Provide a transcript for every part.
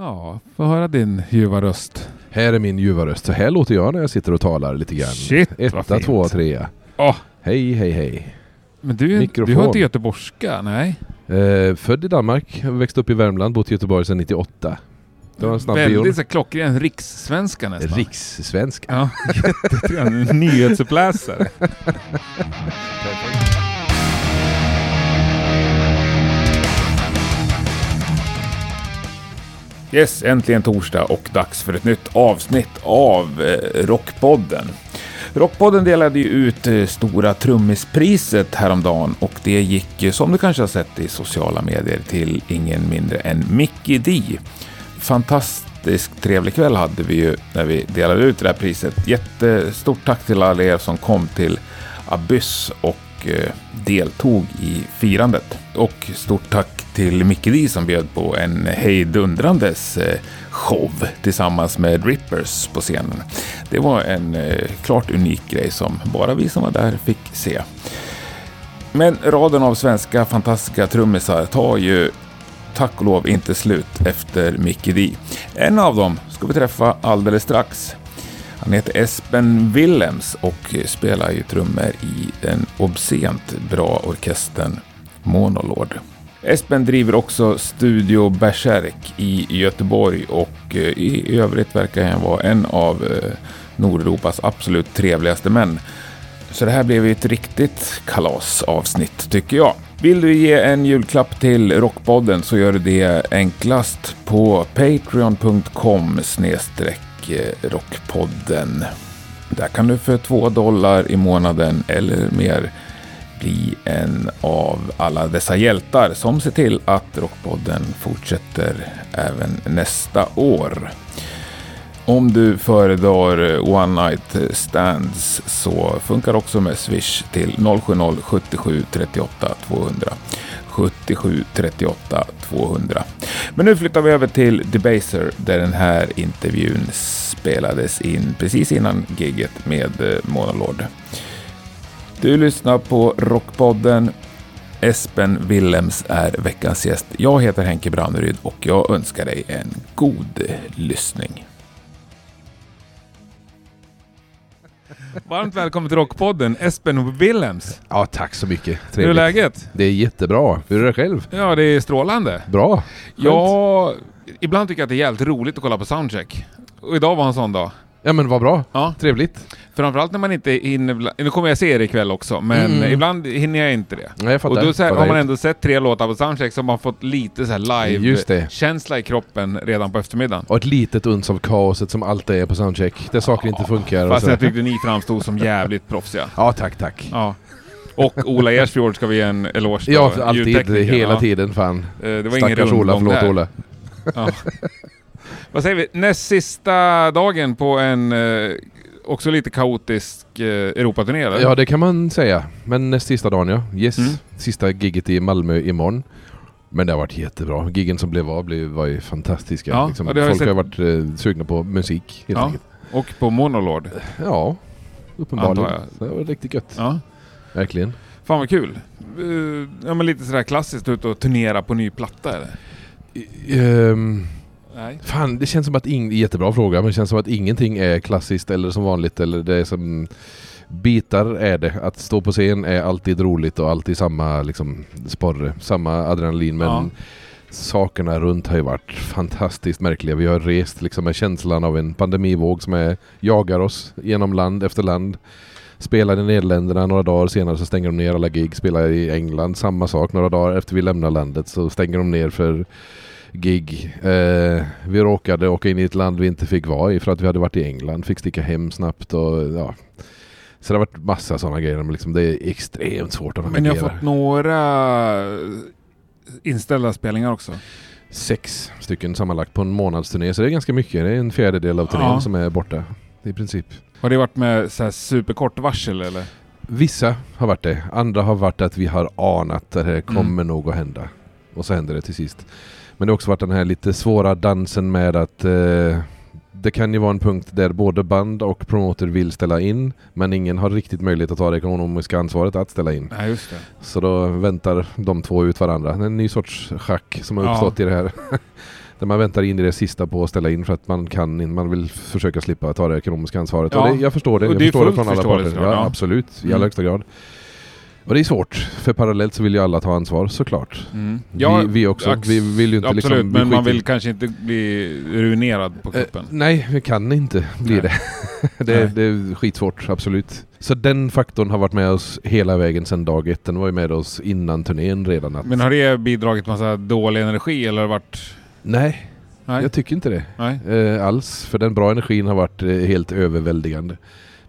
Ja, få höra din ljuva röst. Här är min ljuva röst. Så här låter jag när jag sitter och talar lite grann. Shit, vad Etta, fint. tvåa, trea. Åh. Hej, hej, hej. Men du, Mikrofon. du har inte göteborgska, nej? Eh, född i Danmark, växte upp i Värmland, bott i Göteborg sedan 98. Det var en snabb Väldigt så klockren rikssvenska nästan. Rikssvenska. Ja, jättetrevlig. Nyhetsuppläsare. Yes, äntligen torsdag och dags för ett nytt avsnitt av eh, Rockpodden. Rockpodden delade ju ut eh, Stora Trummispriset häromdagen och det gick, eh, som du kanske har sett i sociala medier, till ingen mindre än Mickey D. Fantastiskt trevlig kväll hade vi ju när vi delade ut det här priset. Jättestort tack till alla er som kom till Abyss och och eh, deltog i firandet. Och stort tack till Micke D som bjöd på en hejdundrandes eh, show tillsammans med Rippers på scenen. Det var en eh, klart unik grej som bara vi som var där fick se. Men raden av svenska fantastiska trummisar tar ju tack och lov inte slut efter Mickey D. En av dem ska vi träffa alldeles strax. Han heter Espen Willems och spelar ju trummor i den obscent bra orkestern Monolord. Espen driver också Studio Berserk i Göteborg och eh, i övrigt verkar han vara en av eh, Nordeuropas absolut trevligaste män. Så det här blev ju ett riktigt kalasavsnitt tycker jag. Vill du ge en julklapp till Rockpodden så gör du det enklast på patreon.com snedstreck rockpodden. Där kan du för två dollar i månaden eller mer bli en av alla dessa hjältar som ser till att Rockpodden fortsätter även nästa år. Om du föredrar One Night Stands så funkar också med Swish till 070 77 38 200. 77 38 200. Men nu flyttar vi över till Debaser där den här intervjun spelades in precis innan giget med eh, Monolord. Du lyssnar på Rockpodden. Espen Willems är veckans gäst. Jag heter Henke Branneryd och jag önskar dig en god lyssning. Varmt välkommen till Rockpodden, Espen Willems. Ja, tack så mycket. Hur är Trevligt. läget? Det är jättebra. Hur är det själv? Ja, det är strålande. Bra. Skönt. Ja, ibland tycker jag att det är jävligt roligt att kolla på soundcheck. Och idag var en sån dag. Ja men vad bra. Ja, Trevligt. framförallt när man inte hinner... Nu kommer jag se er ikväll också, men Mm. ibland hinner jag inte det. Nej, jag fattar. Och då så här, har man ändå sett tre låtar på soundcheck så har man fått lite så live-känsla i kroppen redan på eftermiddagen. Och ett litet uns av kaoset som alltid är på soundcheck. Där saker inte funkar. Fast jag tyckte ni framstod som jävligt proffsiga. Ja, tack, tack. Ja. Och Ola Ersfjord ska vi ge en eloge Ja, alltid. Hela ja. tiden. Fan. Eh, Det var ingen Stackars Ola. rundgång Förlåt där. Ola. Ja. Vad säger vi? Näst sista dagen på en eh, också lite kaotisk eh, Europaturné eller? Ja, det kan man säga. Men näst sista dagen ja. Yes. Mm. Sista gigget i Malmö imorgon. Men det har varit jättebra. Giggen som blev av blev, var ju fantastiska. Ja, liksom, har folk har sett- varit eh, sugna på musik helt Ja. enkelt. Och på Monolord. Ja, uppenbarligen. Det var riktigt gött. Ja. Verkligen. Fan vad kul. Eh, ja men lite sådär klassiskt ut och turnera på ny platta eller? I- ehm, Nej. fan, det känns som att ing- jättebra fråga, men det känns som att ingenting är klassiskt eller som vanligt eller det är som bitar är det. Att stå på scen är alltid roligt och alltid samma liksom sporre, samma adrenalin men Ja. sakerna runt har ju varit fantastiskt märkliga. Vi har rest liksom med känslan av en pandemivåg som är, jagar oss genom land efter land. Spelar i Nederländerna några dagar senare så stänger de ner alla gig. Spelar i England, samma sak. Några dagar efter vi lämnar landet så stänger de ner för gig. Eh, vi råkade åka in i ett land vi inte fick vara i för att vi hade varit i England. Fick sticka hem snabbt och ja. Så det har varit massa sådana grejer. Men liksom det är extremt svårt att Men ni har navigera. fått några inställda spelningar också? Sex stycken sammanlagt på en månadsturné. Så det är ganska mycket. Det är en fjärdedel av turnén Ja. som är borta. I princip. Har det varit med så här superkort varsel eller? Vissa har varit det. Andra har varit att vi har anat att det kommer Mm. nog att hända. Och så händer det till sist. Men det har också varit den här lite svåra dansen med att eh, det kan ju vara en punkt där både band och promoter vill ställa in men ingen har riktigt möjlighet att ta det ekonomiska ansvaret att ställa in. Nej just det. Så då väntar de två ut varandra. En ny sorts schack som har Ja. uppstått i det här. Där man väntar in i det sista på att ställa in för att man kan man vill försöka slippa ta det ekonomiska ansvaret. Ja. Det, jag förstår det. Och Jag det förstår det från alla parter. Ja, ja. Absolut, i Mm. allra högsta grad. Och det är svårt, för parallellt så vill ju alla ta ansvar såklart. Mm. vi, vi också. Vi vill ju inte Absolut, liksom... men man vill kanske inte bli ruinerad på Eh, kuppen. nej, vi kan inte bli Nej. det. det, det är skitsvårt, absolut. Så den faktorn har varit med oss hela vägen sedan dag ett. Den var ju med oss innan turnén redan. Att, Men har det bidragit massa dålig energi eller har det varit... nej, Nej. jag tycker inte det. Eh, alls. För den bra energin har varit eh, helt överväldigande.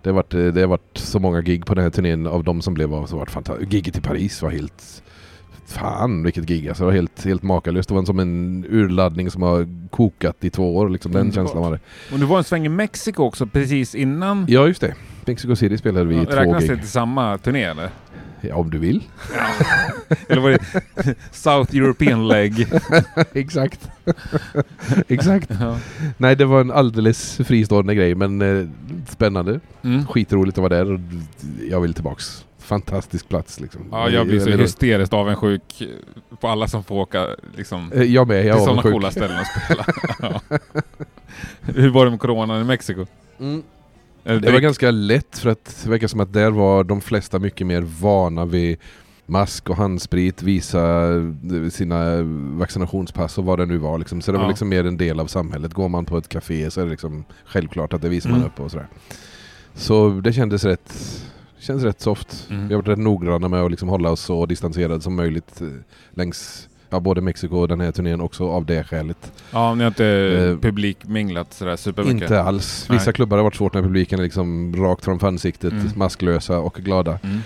Det har, varit, det har varit så många gig på den här turnén av de som blev var så varit fantastiskt. Giget i Paris var helt... Fan vilket gig alltså. Det var helt, helt makalöst. Det var som en urladdning som har kokat i två år. Liksom. Den Mm, känslan var det. Och det var en sväng i Mexiko också precis innan. Ja just det. Mexico City spelade vi Ja, två Räknas det gig. till samma turné eller? Ja, om du vill. Eller var det South European leg? Exakt. Exakt. Ja. Nej det var en alldeles fristående grej men eh, spännande. Mm. Skitroligt att vara där och jag vill tillbaks. Fantastisk plats liksom. Ja, jag blir så Eller- hysteriskt avundsjuk på alla som får åka liksom, Eh, Jag med, jag till sådana coola ställen att spela. ja. Hur var det med coronan i Mexiko? Mm. Det var ganska lätt för att det verkar som att där var de flesta mycket mer vana vid mask och handsprit, visa eh, sina vaccinationspass och vad det nu var. Liksom. Så det var Ja. liksom mer en del av samhället. Går man på ett café så är det liksom självklart att det visar man Mm. upp och sådär. Så det kändes rätt, kändes rätt soft. Mm. Vi har varit rätt noggranna med att liksom hålla oss så distanserade som möjligt eh, längs ja, både Mexiko och den här turnén också av det skälet. Ja, ni har inte Eh, publikminglat sådär supermycket? Inte alls. Vissa Nej. klubbar har varit svårt när publiken är liksom rakt framför ansiktet, Mm. masklösa och glada. Mm.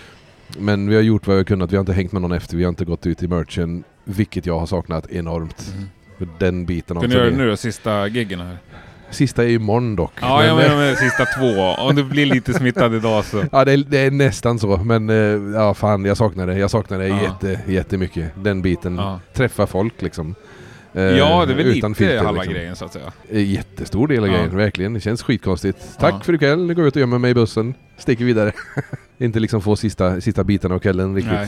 Men vi har gjort vad vi har kunnat. Vi har inte hängt med någon efter. Vi har inte gått ut i merchen. Vilket jag har saknat enormt. Mm. Den biten av Ska ni göra det nu sista giggen här? Sista är imorgon dock. Ja, Men, jag eh, menar med sista två. Om du blir lite smittad idag så... Ja, det är, det är nästan så. Men eh, ja, fan jag saknar det. Jag saknar det Ja. jätte, jättemycket. Den biten. Ja, Träffa folk liksom. Eh, ja det är väl utan lite filter, halva liksom. grejen så att säga. Eh, Jättestor del av Ja. grejen, verkligen. Det känns skitkonstigt. Tack Ja. för ikväll. Nu går jag ut och gömmer mig i bussen. Sticker vidare. Inte liksom få sista, sista biten av kvällen riktigt. Nej.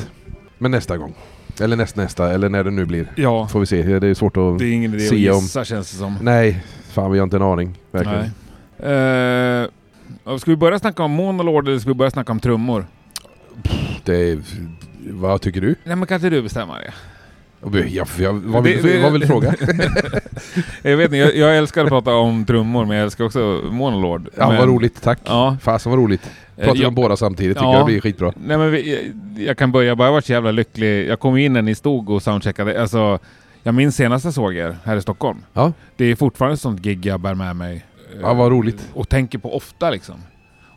Men nästa gång. Eller näst, nästa, eller när det nu blir. Ja, Får vi se. Det är svårt att... det är ingen idé att Se om- gissa känns det som. Nej, fan vi har inte en aning. Verkligen. Nej. Uh, ska vi börja snacka om Monolord eller ska vi börja snacka om trummor? Det är, vad tycker du? Nej men kan inte du bestämma det? Ja, jag, vad, vill, Det- det- vad vill du fråga? jag vet inte, jag, jag älskar att prata om trummor men jag älskar också Monolord. Ja, men, vad roligt. Tack. Ja, Fasen vad roligt. eh, Pratar vi jag- om båda samtidigt tycker Ja. jag blir skitbra. Nej men vi, jag, jag kan börja, bara jag varit så jävla lycklig. Jag kom in när ni stod och soundcheckade. Alltså, jag minns senast jag såg er här i Stockholm. Ja. Det är fortfarande ett sånt gig jag bär med mig. eh, Ja, vad roligt. Och tänker på ofta liksom.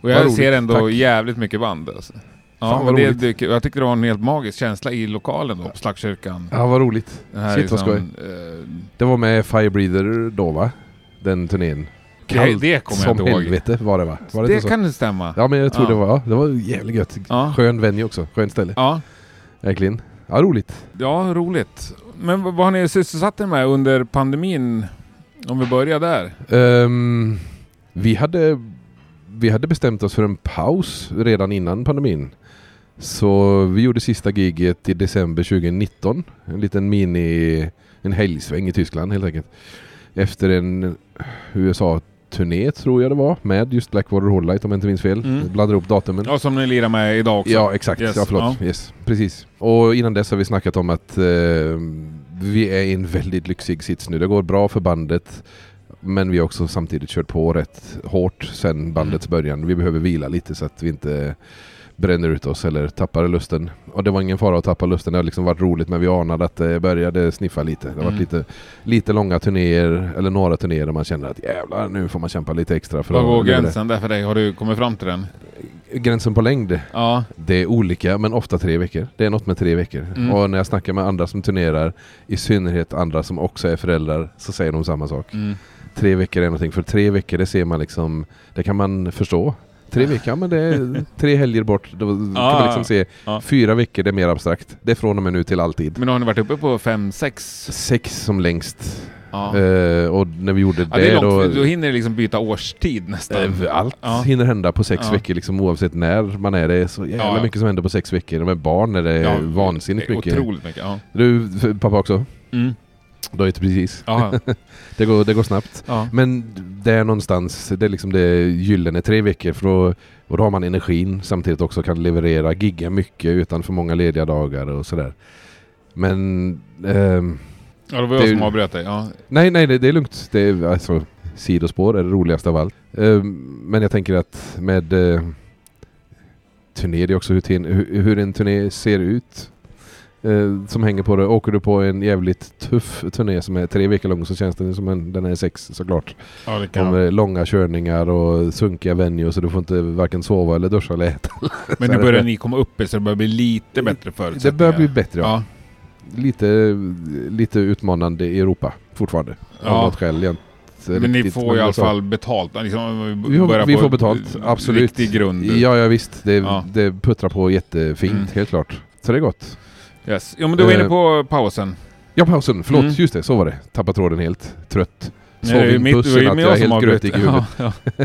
Och jag ser ändå tack. jävligt mycket band alltså. Ja, Fan, det, det, jag tycker det var en helt magisk känsla i lokalen då, på Slagskyrkan. Ja, vad roligt. Den här Shit, vad skoj. eh, Det var med Firebreather då va? Den turnén. det, Kallt det kommer jag som inte ihåg. helvete var det va? Var det, Det inte så? kan det stämma. Ja men jag tror Ja. det var, ja, det var jävligt gött. Ja. Skön venue också, skönt ställe. Ja, Verkligen. Ja, roligt. ja, roligt. Men vad har ni sysselsatt er med under pandemin? Om vi börjar där. Um, vi, hade, vi hade bestämt oss för en paus redan innan pandemin. Så vi gjorde sista giget i december 2019. En liten mini... En helgsväng i Tyskland helt enkelt. Efter en eh, USA USA-turné tror jag det var. Med just Blackwater Hollight om jag inte minns fel. Mm. Blandar ihop datumen. Ja, som ni lirar med idag också. Ja, exakt. Yes, Ja, förlåt. Yes, precis. Och innan dess har vi snackat om att eh, vi är i en väldigt lyxig sits nu. Det går bra för bandet. Men vi har också samtidigt kört på rätt hårt sen bandets Mm. början. Vi behöver vila lite så att vi inte bränner ut oss eller tappar lusten. Och det var ingen fara att tappa lusten. Det har liksom varit roligt men vi anade att det började sniffa lite. Det har Mm. varit lite, lite långa turnéer eller några turnéer där man känner att jävlar nu får man kämpa lite extra. För Vad går gränsen där för dig? Har du kommit fram till den? Gränsen på längd? Ja. Det är olika, men ofta tre veckor. Det är något med tre veckor. Mm. Och när jag snackar med andra som turnerar, i synnerhet andra som också är föräldrar, så säger de samma sak. Mm. Tre veckor är någonting, för tre veckor det ser man liksom, det kan man förstå. Tre veckor, men det är tre helger bort. Då kan man liksom se. ja. Fyra veckor, det är mer abstrakt. Det är från och med nu till alltid. Men har ni varit uppe på fem, sex? Sex som längst. Ja. Eh, och när vi gjorde det det långt, då... då hinner det liksom byta årstid nästan. Eh, Allt hinner hända på sex veckor liksom, oavsett när man är det. är så jävla mycket som händer på sex veckor. Med barn är det Ja, vansinnigt det är mycket. Otroligt mycket. Du, pappa också? Mm. Då är det precis. Ja. Det går, det går snabbt. ja. Men där någonstans, det är liksom det gyllene tre veckor för då, och då har man energin samtidigt också kan leverera, gigga mycket utan för många lediga dagar och sådär. Men ehm, ja, det var jag Det- som avbröt dig. Ja. nej, nej, det, det är lugnt. Det är alltså sidospår är det roligaste av allt. Ehm, men jag tänker att med uh, turné, det är också hur, hur, hur en turné ser ut. Eh, som hänger på det. Åker du på en jävligt tuff turné som är tre veckor lång så känns den som en, den är sex såklart. ja, det kan Om långa körningar och sunkiga venues så du får inte varken sova eller duscha eller äta. Men nu börjar det. ni komma upp så det börjar bli lite bättre Det förutsättningar. börjar bli bättre ja. Ja. Lite, lite utmanande i Europa fortfarande. Ja. Av något skäl. Inte Men ni får i alla fall betalt. Liksom, Vi får, vi får betalt, absolut. Riktig grund. Ja, ja visst. Det, Ja. det puttrar på jättefint, Mm. helt klart. Så det är gott. Yes. Jo men du var inne Eh, på pausen. Ja, pausen. Förlåt, Mm. just det. Så var det. Tappat tråden helt. Trött. Sov i bussen att jag är helt grötig i huvudet. Ja, ja.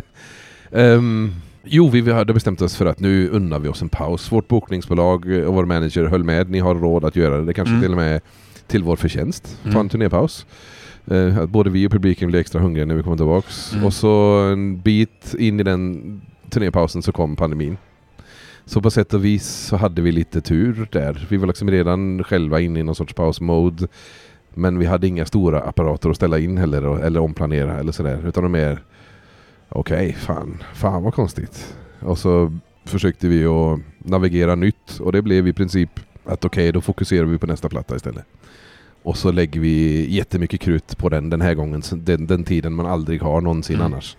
Ehm, jo, vi, vi hade bestämt oss för att nu unnar vi oss en paus. Vårt bokningsbolag och vår manager höll med. Ni har råd att göra det. Det kanske Mm. till och med till vår förtjänst. Ta Mm. en turnépaus. Eh, att både vi och publiken blir extra hungriga när vi kommer tillbaks. Mm. Och så en bit in i den turnépausen så kom pandemin. Så på sätt och vis så hade vi lite tur där. Vi var liksom redan själva inne i någon sorts pausmode. Men vi hade inga stora apparater att ställa in heller eller omplanera eller sådär. Utan de mer Okej, fan, fan vad konstigt. Och så försökte vi att navigera nytt och det blev i princip att okej, då fokuserar vi på nästa platta istället. Och så lägger vi jättemycket krut på den den här gången, den, den tiden man aldrig har någonsin Mm. annars.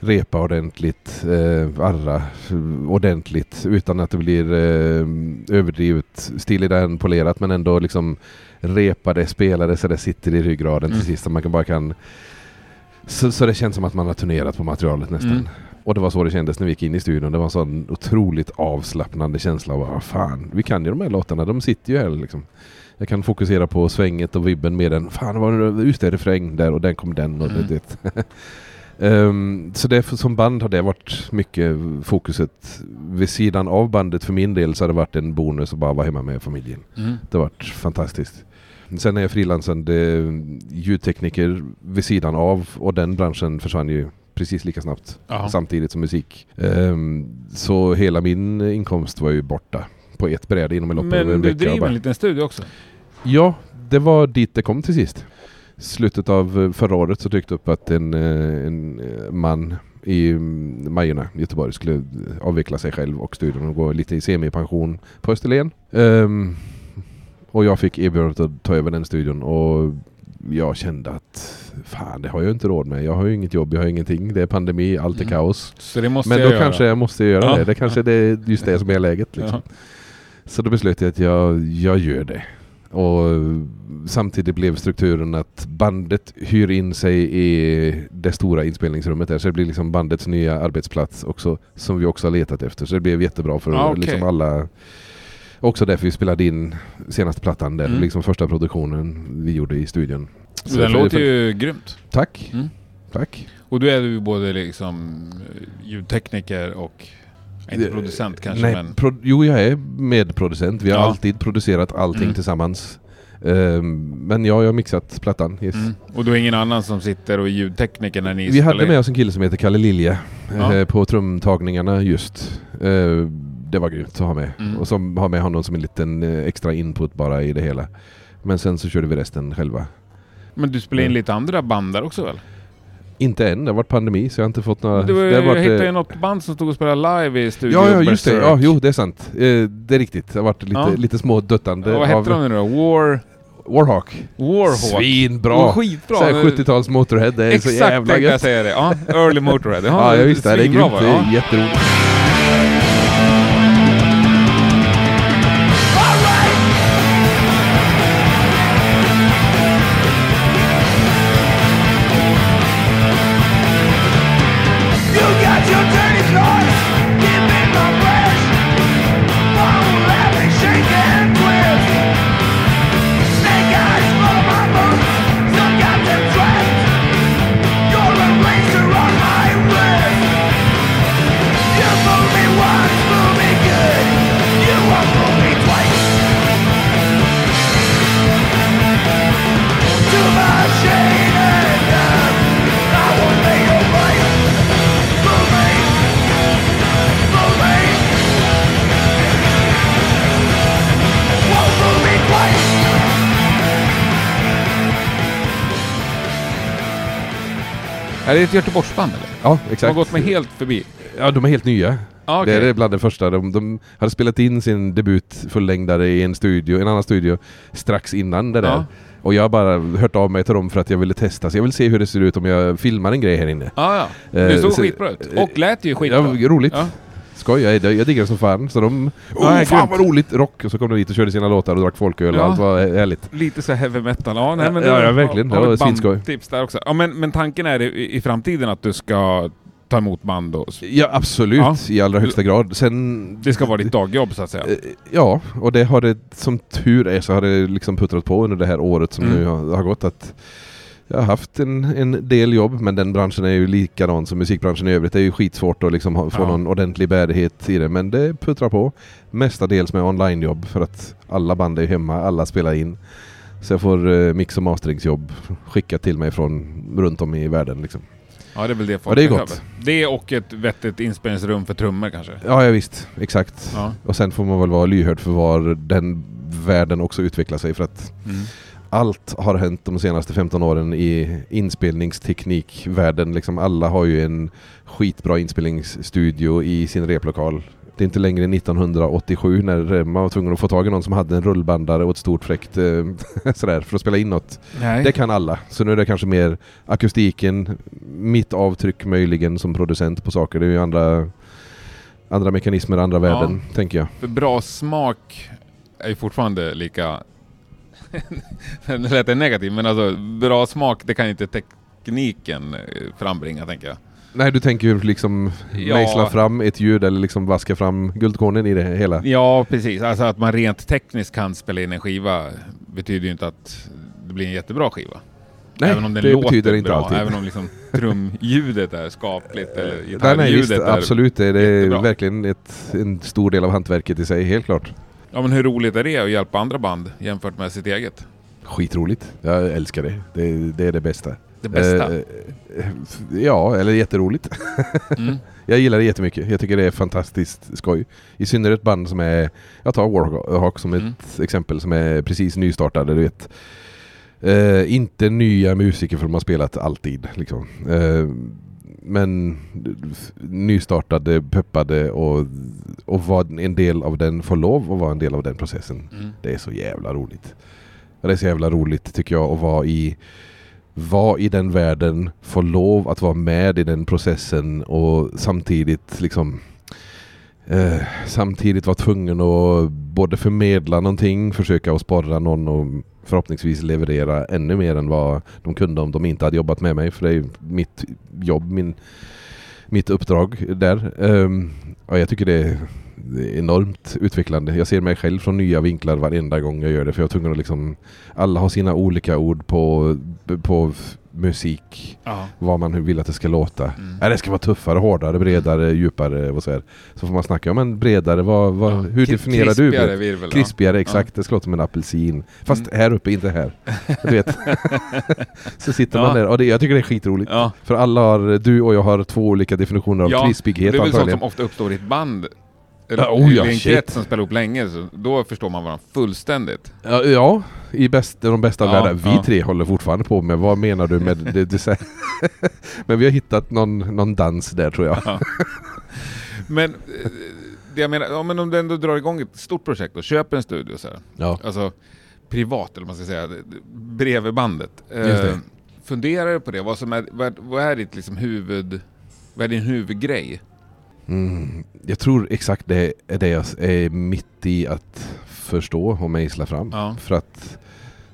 Repa ordentligt, eh, arra eh, ordentligt utan att det blir eh, överdrivet den polerat men ändå liksom repa det, spela det så det sitter i ryggraden Mm. till sist så man kan bara kan så, så det känns som att man har turnerat på materialet nästan. Mm. Och det var så det kändes när vi gick in i studion. Det var en sån otroligt avslappnande känsla av ah, fan, vi kan ju de här låtarna, de sitter ju här liksom. Jag kan fokusera på svänget och vibben med den. Fan, var det, just det, refräng där och den kom den och Mm. det. det. Ehm, så det, som band har det varit mycket fokuset. Vid sidan av bandet för min del så har det varit en bonus att bara vara hemma med familjen. Mm. Det har varit fantastiskt. Sen är jag frilansande ljudtekniker vid sidan av och den branschen försvann ju precis lika snabbt Ja. samtidigt som musik. Ehm, så hela min inkomst var ju borta på ett bräde inom en lopp Men en du driver en liten studio också? Ja, det var dit det kom till sist. Slutet av eh, förra året så dök det upp att en, eh, en eh, man i mm, Majorna Göteborg skulle avveckla sig själv och studion och gå lite i semipension på Österlen. Ehm, och jag fick erbjudandet att ta över den studion och jag kände att fan det har jag inte råd med. Jag har ju inget jobb, jag har ingenting. Det är pandemi, allt är Mm. kaos. Men jag då göra. kanske jag måste göra Ja. det. Det kanske är just det som är läget. Liksom. Ja. Så då beslöt jag att jag, jag gör det. Och samtidigt blev strukturen att bandet hyr in sig i det stora inspelningsrummet där. Så det blir liksom bandets nya arbetsplats också. Som vi också har letat efter. Så det blev jättebra för Ah, okej. liksom alla. Också därför vi spelade in senaste plattan där. Mm. Liksom första produktionen vi gjorde i studion. Så Den låter för- ju grymt. Tack. Mm. Tack. Och du är ju både liksom ljudtekniker och... Inte Eh, producent kanske Nej, men... pro- jo, jag är medproducent. Vi har Ja. alltid producerat allting Mm. tillsammans. Ehm, men ja, jag har mixat plattan. Yes. Mm. Och du är ingen annan som sitter och är ljudtekniker när ni Vi spelar hade med oss en kille som heter Kalle Lilja Ja. eh, på trumtagningarna just. Eh, det var grymt att ha med. Mm. Och som har med honom som en liten eh, extra input bara i det hela. Men sen så körde vi resten själva. Men du spelar in Mm. lite andra band där också väl? Inte än, det har varit pandemi så jag har inte fått några... Var, det har jag varit, hittade eh, ju något band som stod och spelade live i studio Ja, ja just det. Ja, jo det är sant. Eh, det är riktigt. Det har varit lite, Ja. lite små döttande Vad hette de nu då? War... Warhawk. Warhawk. Svinbra! Skitbra! Såhär Nu- 70-tals Motorhead, det är Exakt så jävla tänkte jag gött. säga det. Ja, Early Motorhead. Ja, jag visste det. Det är grymt. Det är Ja. jätteroligt. Det ett Göteborgsband eller? Ja, exakt. har gått mig helt förbi? Ja, de är helt nya. Ja, okej. Det är bland det första. De, de hade spelat in sin debut fullängdare i en studio, en annan studio strax innan det där. Ja. Och jag har bara hört av mig till dem för att jag ville testa. Så jag vill se hur det ser ut om jag filmar en grej här inne. Ja, ja. Det Eh, såg så- skitbra ut. Och lät ju skitbra. Ja, roligt. Ja. Skoj, jag, jag diggar det som fan. Så de... Oh, fan grymt. vad roligt! Rock! Och så kom de dit och körde sina låtar och drack folköl och Ja. allt var härligt. Lite så heavy metal. Ja, nej, Ja, men ja, ja, verkligen. Det var svinskoj. bandtips där också. Ja, men, men tanken är i, i framtiden att du ska ta emot band och... Ja, absolut. Ja. I allra högsta grad. Sen... Det ska vara ditt dagjobb så att säga. Eh, Ja, och det har det som tur är så har det liksom puttrat på under det här året som Mm. nu har, har gått att jag har haft en, en del jobb men den branschen är ju likadan som musikbranschen i övrigt. Det är ju skitsvårt att liksom ha, få Ja. någon ordentlig bärighet i det men det puttrar på. Mestadels med onlinejobb för att alla band är hemma, alla spelar in. Så jag får eh, mix och masteringsjobb skickat till mig från runt om i världen. Liksom. Ja, det är väl det Ja, folk det är gott. Det och ett vettigt inspelningsrum för trummor kanske. Ja, ja visst. Exakt. Ja. Och sen får man väl vara lyhörd för var den världen också utvecklar sig för att Mm. Allt har hänt de senaste 15 åren i inspelningsteknikvärlden. Liksom alla har ju en skitbra inspelningsstudio i sin replokal. Det är inte längre 1987 när man var tvungen att få tag i någon som hade en rullbandare och ett stort fräckt eh, sådär för att spela in något. Nej. Det kan alla. Så nu är det kanske mer akustiken, mitt avtryck möjligen som producent på saker. Det är ju andra, andra mekanismer, andra värden, tänker jag. För bra smak är ju fortfarande lika... det lät negativt, men alltså bra smak det kan inte tekniken eh, frambringa tänker jag. Nej, du tänker ju liksom Ja. mejsla fram ett ljud eller liksom vaska fram guldkornen i det hela. Ja, precis. Alltså att man rent tekniskt kan spela in en skiva betyder ju inte att det blir en jättebra skiva. Nej, även om den det låter betyder inte bra, alltid. även om liksom trumljudet är skapligt eller Nej, nej, visst, gitarrljudet är... absolut. Det är, det är jättebra. verkligen ett, en stor del av hantverket i sig, helt klart. Ja, men hur roligt är det att hjälpa andra band jämfört med sitt eget? Skitroligt. Jag älskar det. Det, det är det bästa. Det bästa? Eh, eh, ja, eller jätteroligt. Mm. Jag gillar det jättemycket. Jag tycker det är fantastiskt skoj. I synnerhet band som är, jag tar Warhawk som ett Mm. exempel, som är precis nystartade, du vet. Eh, inte nya musiker för de har spelat alltid. Liksom. Eh, men nystartade, peppade och, och vara en del av den, få lov att vara en del av den processen. Mm. Det är så jävla roligt. Det är så jävla roligt tycker jag att vara i vara i den världen, få lov att vara med i den processen och samtidigt liksom eh, samtidigt vara tvungen att både förmedla någonting, försöka att sporra någon och förhoppningsvis leverera ännu mer än vad de kunde om de inte hade jobbat med mig. För det är ju mitt jobb, min, mitt uppdrag där. Ehm, um, och jag tycker det är, enormt utvecklande. Jag ser mig själv från nya vinklar varenda gång jag gör det. För jag är tvungen att liksom, alla har sina olika ord på, på musik. Ja. Vad man vill att det ska låta. Mm. Nej, det ska vara tuffare, hårdare, bredare, djupare och så. Så får man snacka om en bredare, vad, vad, Ja. hur definierar du? krispigare virvel. Krispigare, exakt. Det ska låta som en apelsin. Fast Mm. här uppe, inte här. Du vet. så sitter man där och det, jag tycker det är skitroligt. För alla har, du och jag har två olika definitioner av krispighet det är väl sånt som ofta uppstår i ett band. Ja, oh ja, i en shit. krets som spelar ihop länge, så då förstår man varandra fullständigt. Ja, ja i bäst, de bästa Ja, världar. Vi ja. tre håller fortfarande på med, vad menar du med det? det så här- Men vi har hittat någon, någon dans där tror jag. Men eh, det jag menar, ja, men om du ändå drar igång ett stort projekt och köper en studio så här, Ja. alltså privat eller vad man ska säga, det- det- bredvid bandet. Det. Eh, funderar du på det? Vad, som är, vad, vad är ditt liksom huvud... Vad är din huvudgrej? Mm, jag tror exakt det är det jag är mitt i att förstå och mejsla fram. Ja. För att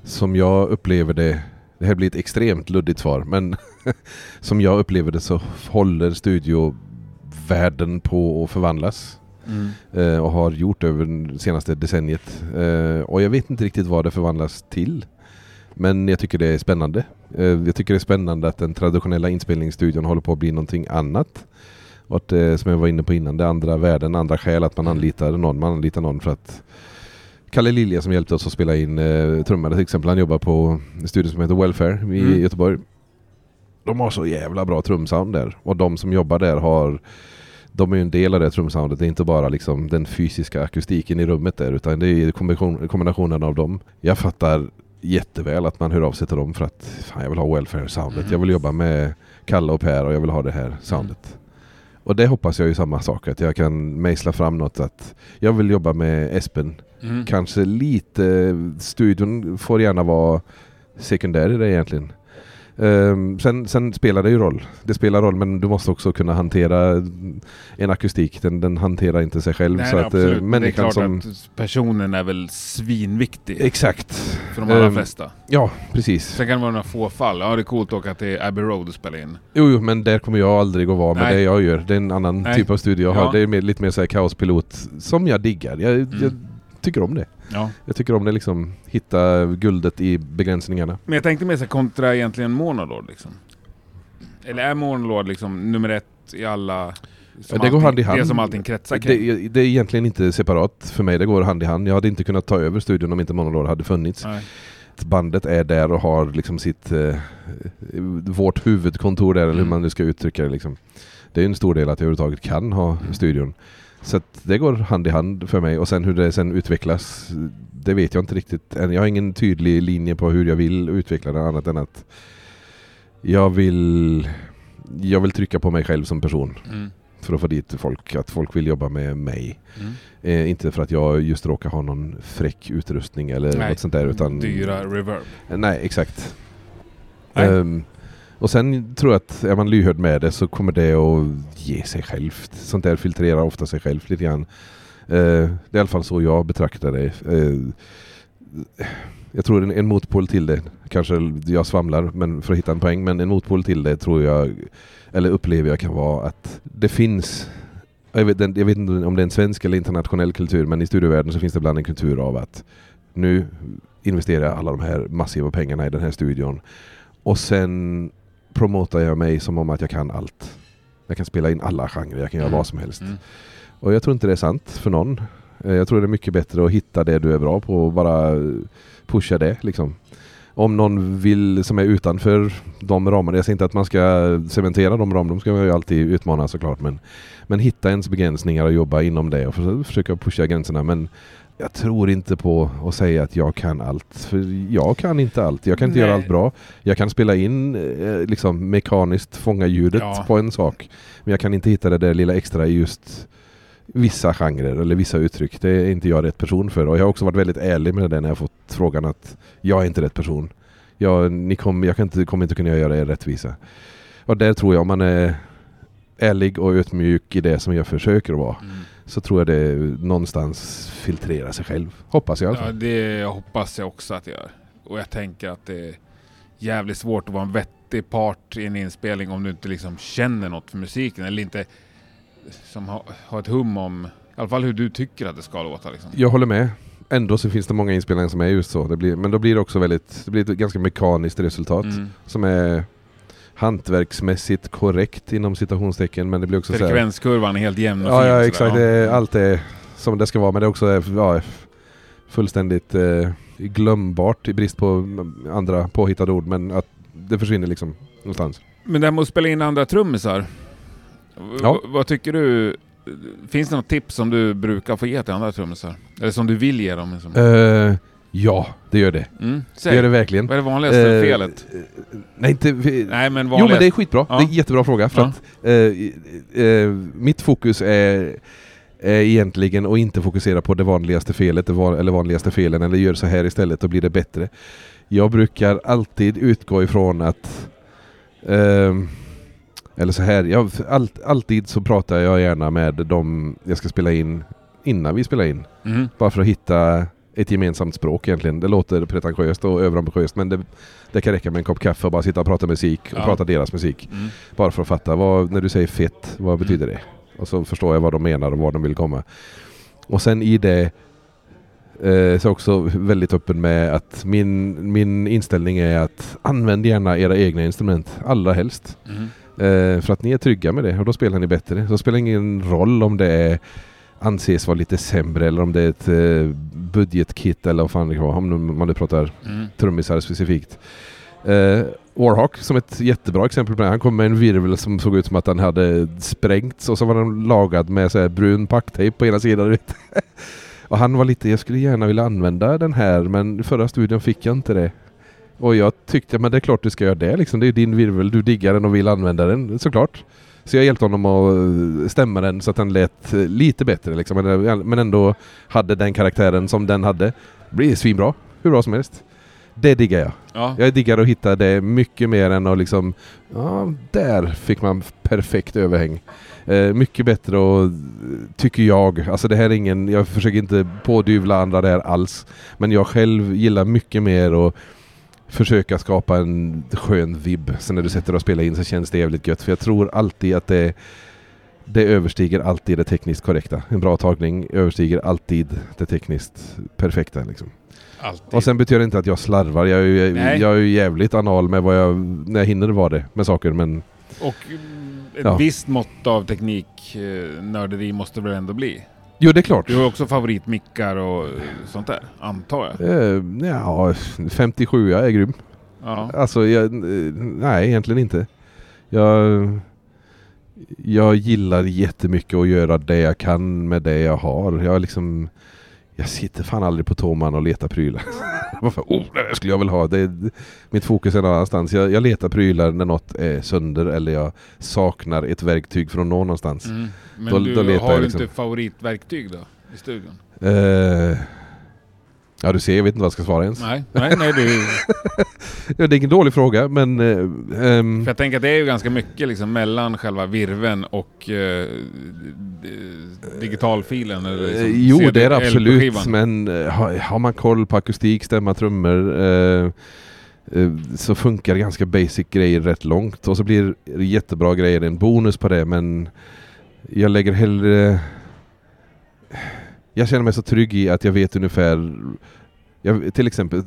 som jag upplever det, det här blir ett extremt luddigt svar, men som jag upplever det så håller studiovärlden på att förvandlas. eh, och har gjort över det senaste decenniet. Eh, och jag vet inte riktigt vad det förvandlas till. Men jag tycker det är spännande. Eh, jag tycker det är spännande att den traditionella inspelningsstudion håller på att bli någonting annat. Och att, eh, som jag var inne på innan, det andra värden, andra skäl att man anlitar någon. Man anlitar någon för att Kalle Lilja som hjälpte oss att spela in eh, trummor till exempel, han jobbar på en studio som heter Welfare i Mm. Göteborg. De har så jävla bra trumsound där. Och de som jobbar där har de är ju en del av det trumsoundet. Det är inte bara liksom den fysiska akustiken i rummet där utan det är kombination, kombinationen av dem. Jag fattar jätteväl att man hör av sig till dem för att fan, jag vill ha welfare-soundet. Mm. Jag vill jobba med Kalle och Per och jag vill ha det här soundet. Och det hoppas jag ju samma sak, att jag kan mejsla fram något att jag vill jobba med Espen. Mm. Kanske lite, studion får gärna vara sekundär i det egentligen. Ehm, sen, sen spelar det ju roll. Det spelar roll men du måste också kunna hantera en akustik. Den, den hanterar inte sig själv. Nej, så nej, att eh, absolut. det är människan klart som... att personen är väl svinviktig Exakt. för de allra ehm, flesta. Ja, precis. Sen kan det vara några få fall. Ja, det är coolt att åka till Abbey Road och spela in. Jo, jo, men där kommer jag aldrig att vara med Nej. det jag gör. Det är en annan Nej. typ av studio jag har. Ja. Det är mer, lite mer så här kaospilot som jag diggar. Jag, jag Mm. tycker om det. Ja. Jag tycker om det liksom, hitta guldet i begränsningarna. Men jag tänkte mer så kontra egentligen Monolord liksom. Eller är Monolord liksom nummer ett i alla... som det går allting- hand i hand. Det som allting kretsar kring. Det, det är egentligen inte separat för mig, det går hand i hand. Jag hade inte kunnat ta över studion om inte Monolord hade funnits. Nej. Bandet är där och har liksom sitt... Eh, vårt huvudkontor där, eller hur Mm. man nu ska uttrycka det liksom. Det är en stor del att jag överhuvudtaget kan ha studion. Så att det går hand i hand för mig och sen hur det sen utvecklas, det vet jag inte riktigt än. Jag har ingen tydlig linje på hur jag vill utveckla det annat än att jag vill, jag vill trycka på mig själv som person Mm. för att få dit folk, att folk vill jobba med mig. Mm. Eh, inte för att jag just råkar ha någon fräck utrustning eller Nej. något sånt där utan... Dyra reverb. Nej, exakt. Nej. Ehm, och sen tror jag att är man lyhörd med det så kommer det att ge sig självt. Sånt där filtrerar ofta sig självt lite grann. Eh, det är i alla fall så jag betraktar det. Eh, jag tror en, en motpol till det, kanske jag svamlar men för att hitta en poäng, men en motpol till det tror jag, eller upplever jag kan vara att det finns jag vet, jag vet inte om det är en svensk eller internationell kultur, men i studievärlden så finns det ibland en kultur av att nu investerar jag alla de här massiva pengarna i den här studion och sen promotar jag mig som om att jag kan allt. Jag kan spela in alla genrer, jag kan göra Mm. vad som helst. Mm. Och jag tror inte det är sant för någon. Eh, Jag tror det är mycket bättre att hitta det du är bra på och bara pusha det liksom. Om någon vill, som är utanför de ramarna, jag säger inte att man ska cementera de ramarna, de ska man ju alltid utmana såklart, men, men hitta ens begränsningar och jobba inom det och för- försöka pusha gränserna. Men jag tror inte på att säga att jag kan allt, för jag kan inte allt. Jag kan inte Nej. göra allt bra. Jag kan spela in, eh, liksom mekaniskt fånga ljudet Ja. på en sak, men jag kan inte hitta det där lilla extra i just vissa genrer eller vissa uttryck. Det är inte jag rätt person för. Och jag har också varit väldigt ärlig med det när jag fått frågan att jag är inte rätt person. Jag, ni kom, jag kan inte, kommer inte kunna göra er rättvisa. Och där tror jag om man är ärlig och ödmjuk i det som jag försöker vara Mm. Så tror jag det någonstans filtrerar sig själv. Hoppas jag Ja, det hoppas jag också att jag gör. Och jag tänker att det är jävligt svårt att vara en vettig part i en inspelning om du inte liksom känner något för musiken eller inte som har, har ett hum om i alla fall hur du tycker att det ska låta. Liksom. Jag håller med. Ändå så finns det många inspelningar som är just så. Det blir, men då blir det också väldigt, det blir ett ganska mekaniskt resultat Mm. som är hantverksmässigt korrekt inom citationstecken men det blir också så här, Frekvenskurvan är helt jämn och Ja, fin. ja exakt. Det allt är som det ska vara men det är också ja, fullständigt eh, glömbart i brist på mm, andra påhittade ord men att det försvinner liksom någonstans. Men det här med att spela in andra trummisar. Ja. Vad tycker du? Finns det något tips som du brukar få ge till andra trummisar? Eller som du vill ge dem? Liksom? Eh, ja, det gör det. Mm, Det gör det verkligen. Vad är det vanligaste Eh, felet? Nej, inte... Nej men Jo vanligast. men det är skitbra. Ja. Det är en jättebra fråga. För Ja. att, eh, eh, mitt fokus är, är egentligen att inte fokusera på det vanligaste felet eller vanligaste felen eller gör så här istället och blir det bättre. Jag brukar alltid utgå ifrån att ehm, eller så här, jag, all, alltid så pratar jag gärna med dem jag ska spela in innan vi spelar in. Mhm. Bara för att hitta ett gemensamt språk egentligen. Det låter pretentiöst och överambitiöst men det, det kan räcka med en kopp kaffe och bara sitta och prata musik och Ja. prata deras musik. Mm. Bara för att fatta, vad, när du säger fett, vad betyder det? Och så förstår jag vad de menar och var de vill komma. Och sen i det eh, så också väldigt öppen med att min, min inställning är att använd gärna era egna instrument, allra helst. Mhm. Eh, för att ni är trygga med det och då spelar ni bättre. Så det spelar ingen roll om det är, anses vara lite sämre eller om det är ett eh, budgetkit eller vad fan det kan vara, om man nu pratar Mm. trummisar specifikt. Eh, Warhawk som ett jättebra exempel på det. Han kom med en virvel som såg ut som att den hade sprängts och så var den lagad med så här brun packtejp på ena sidan. Och han var lite, jag skulle gärna vilja använda den här men i förra studion fick jag inte det. Och jag tyckte, men det är klart du ska göra det liksom. Det är din virvel, du diggar den och vill använda den såklart. Så jag hjälpte honom att eh, stämma den så att den lät eh, lite bättre liksom. Men, men ändå hade den karaktären som den hade. Det blir svinbra, hur bra som helst. Det diggar jag. Ja. Jag diggar att hitta det mycket mer än att liksom, ja, där fick man perfekt överhäng. Eh, mycket bättre och tycker jag, alltså det här är ingen, jag försöker inte pådyvla andra det här alls. Men jag själv gillar mycket mer att försöka skapa en skön vibb. Sen när du sätter dig och spelar in så känns det jävligt gött. För jag tror alltid att det det överstiger alltid det tekniskt korrekta. En bra tagning överstiger alltid det tekniskt perfekta. Liksom. Alltid. Och sen betyder det inte att jag slarvar. Jag är ju, Nej. jag är ju jävligt anal med vad jag, när jag hinner vara det med saker. Men Och mm, ett Ja. visst mått av tekniknörderi måste väl ändå bli? Jo, det är klart. Du har också favoritmickar och eh, sånt där, antar jag? Eh, ja, 57 är grym. Ja. Alltså, jag, eh, nej egentligen inte. Jag, jag gillar jättemycket att göra det jag kan med det jag har. Jag liksom... Jag sitter fan aldrig på Toman och letar prylar. Varför? Oh, det där skulle jag väl ha. Det, mitt fokus är någon annanstans. Jag, jag letar prylar när något är sönder eller jag saknar ett verktyg från någon någonstans. Mm. Men Då- du då har du liksom. inte favoritverktyg då? I studion? Eh, ja du ser, jag vet inte vad jag ska svara ens. Nej, nej, nej du, Ja, det är ingen dålig fråga men... ehm, för jag tänker att det är ju ganska mycket liksom mellan själva virven och d- digitalfilen. Eller liksom Eh, jo, CD det är det absolut. Men har, har man koll på akustik, stämma, trummor eh, så funkar ganska basic grejer rätt långt. Och så blir det jättebra grejer en bonus på det. Men jag lägger hellre... Jag känner mig så trygg i att jag vet ungefär... Jag, till exempel,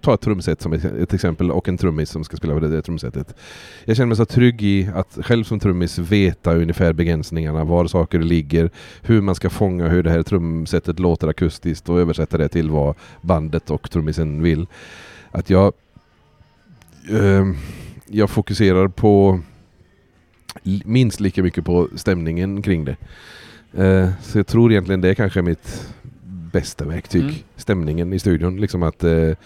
ta ett trumset som ett, exempel och en trummis som ska spela på det, det trumsetet. Jag känner mig så trygg i att själv som trummis veta ungefär begränsningarna, var saker ligger, hur man ska fånga hur det här trumsetet låter akustiskt och översätta det till vad bandet och trummisen vill. Att jag eh, jag fokuserar på minst lika mycket på stämningen kring det. Eh, så jag tror egentligen det är kanske mitt bästa verktyg. Mm. Stämningen i studion. Liksom att eh, det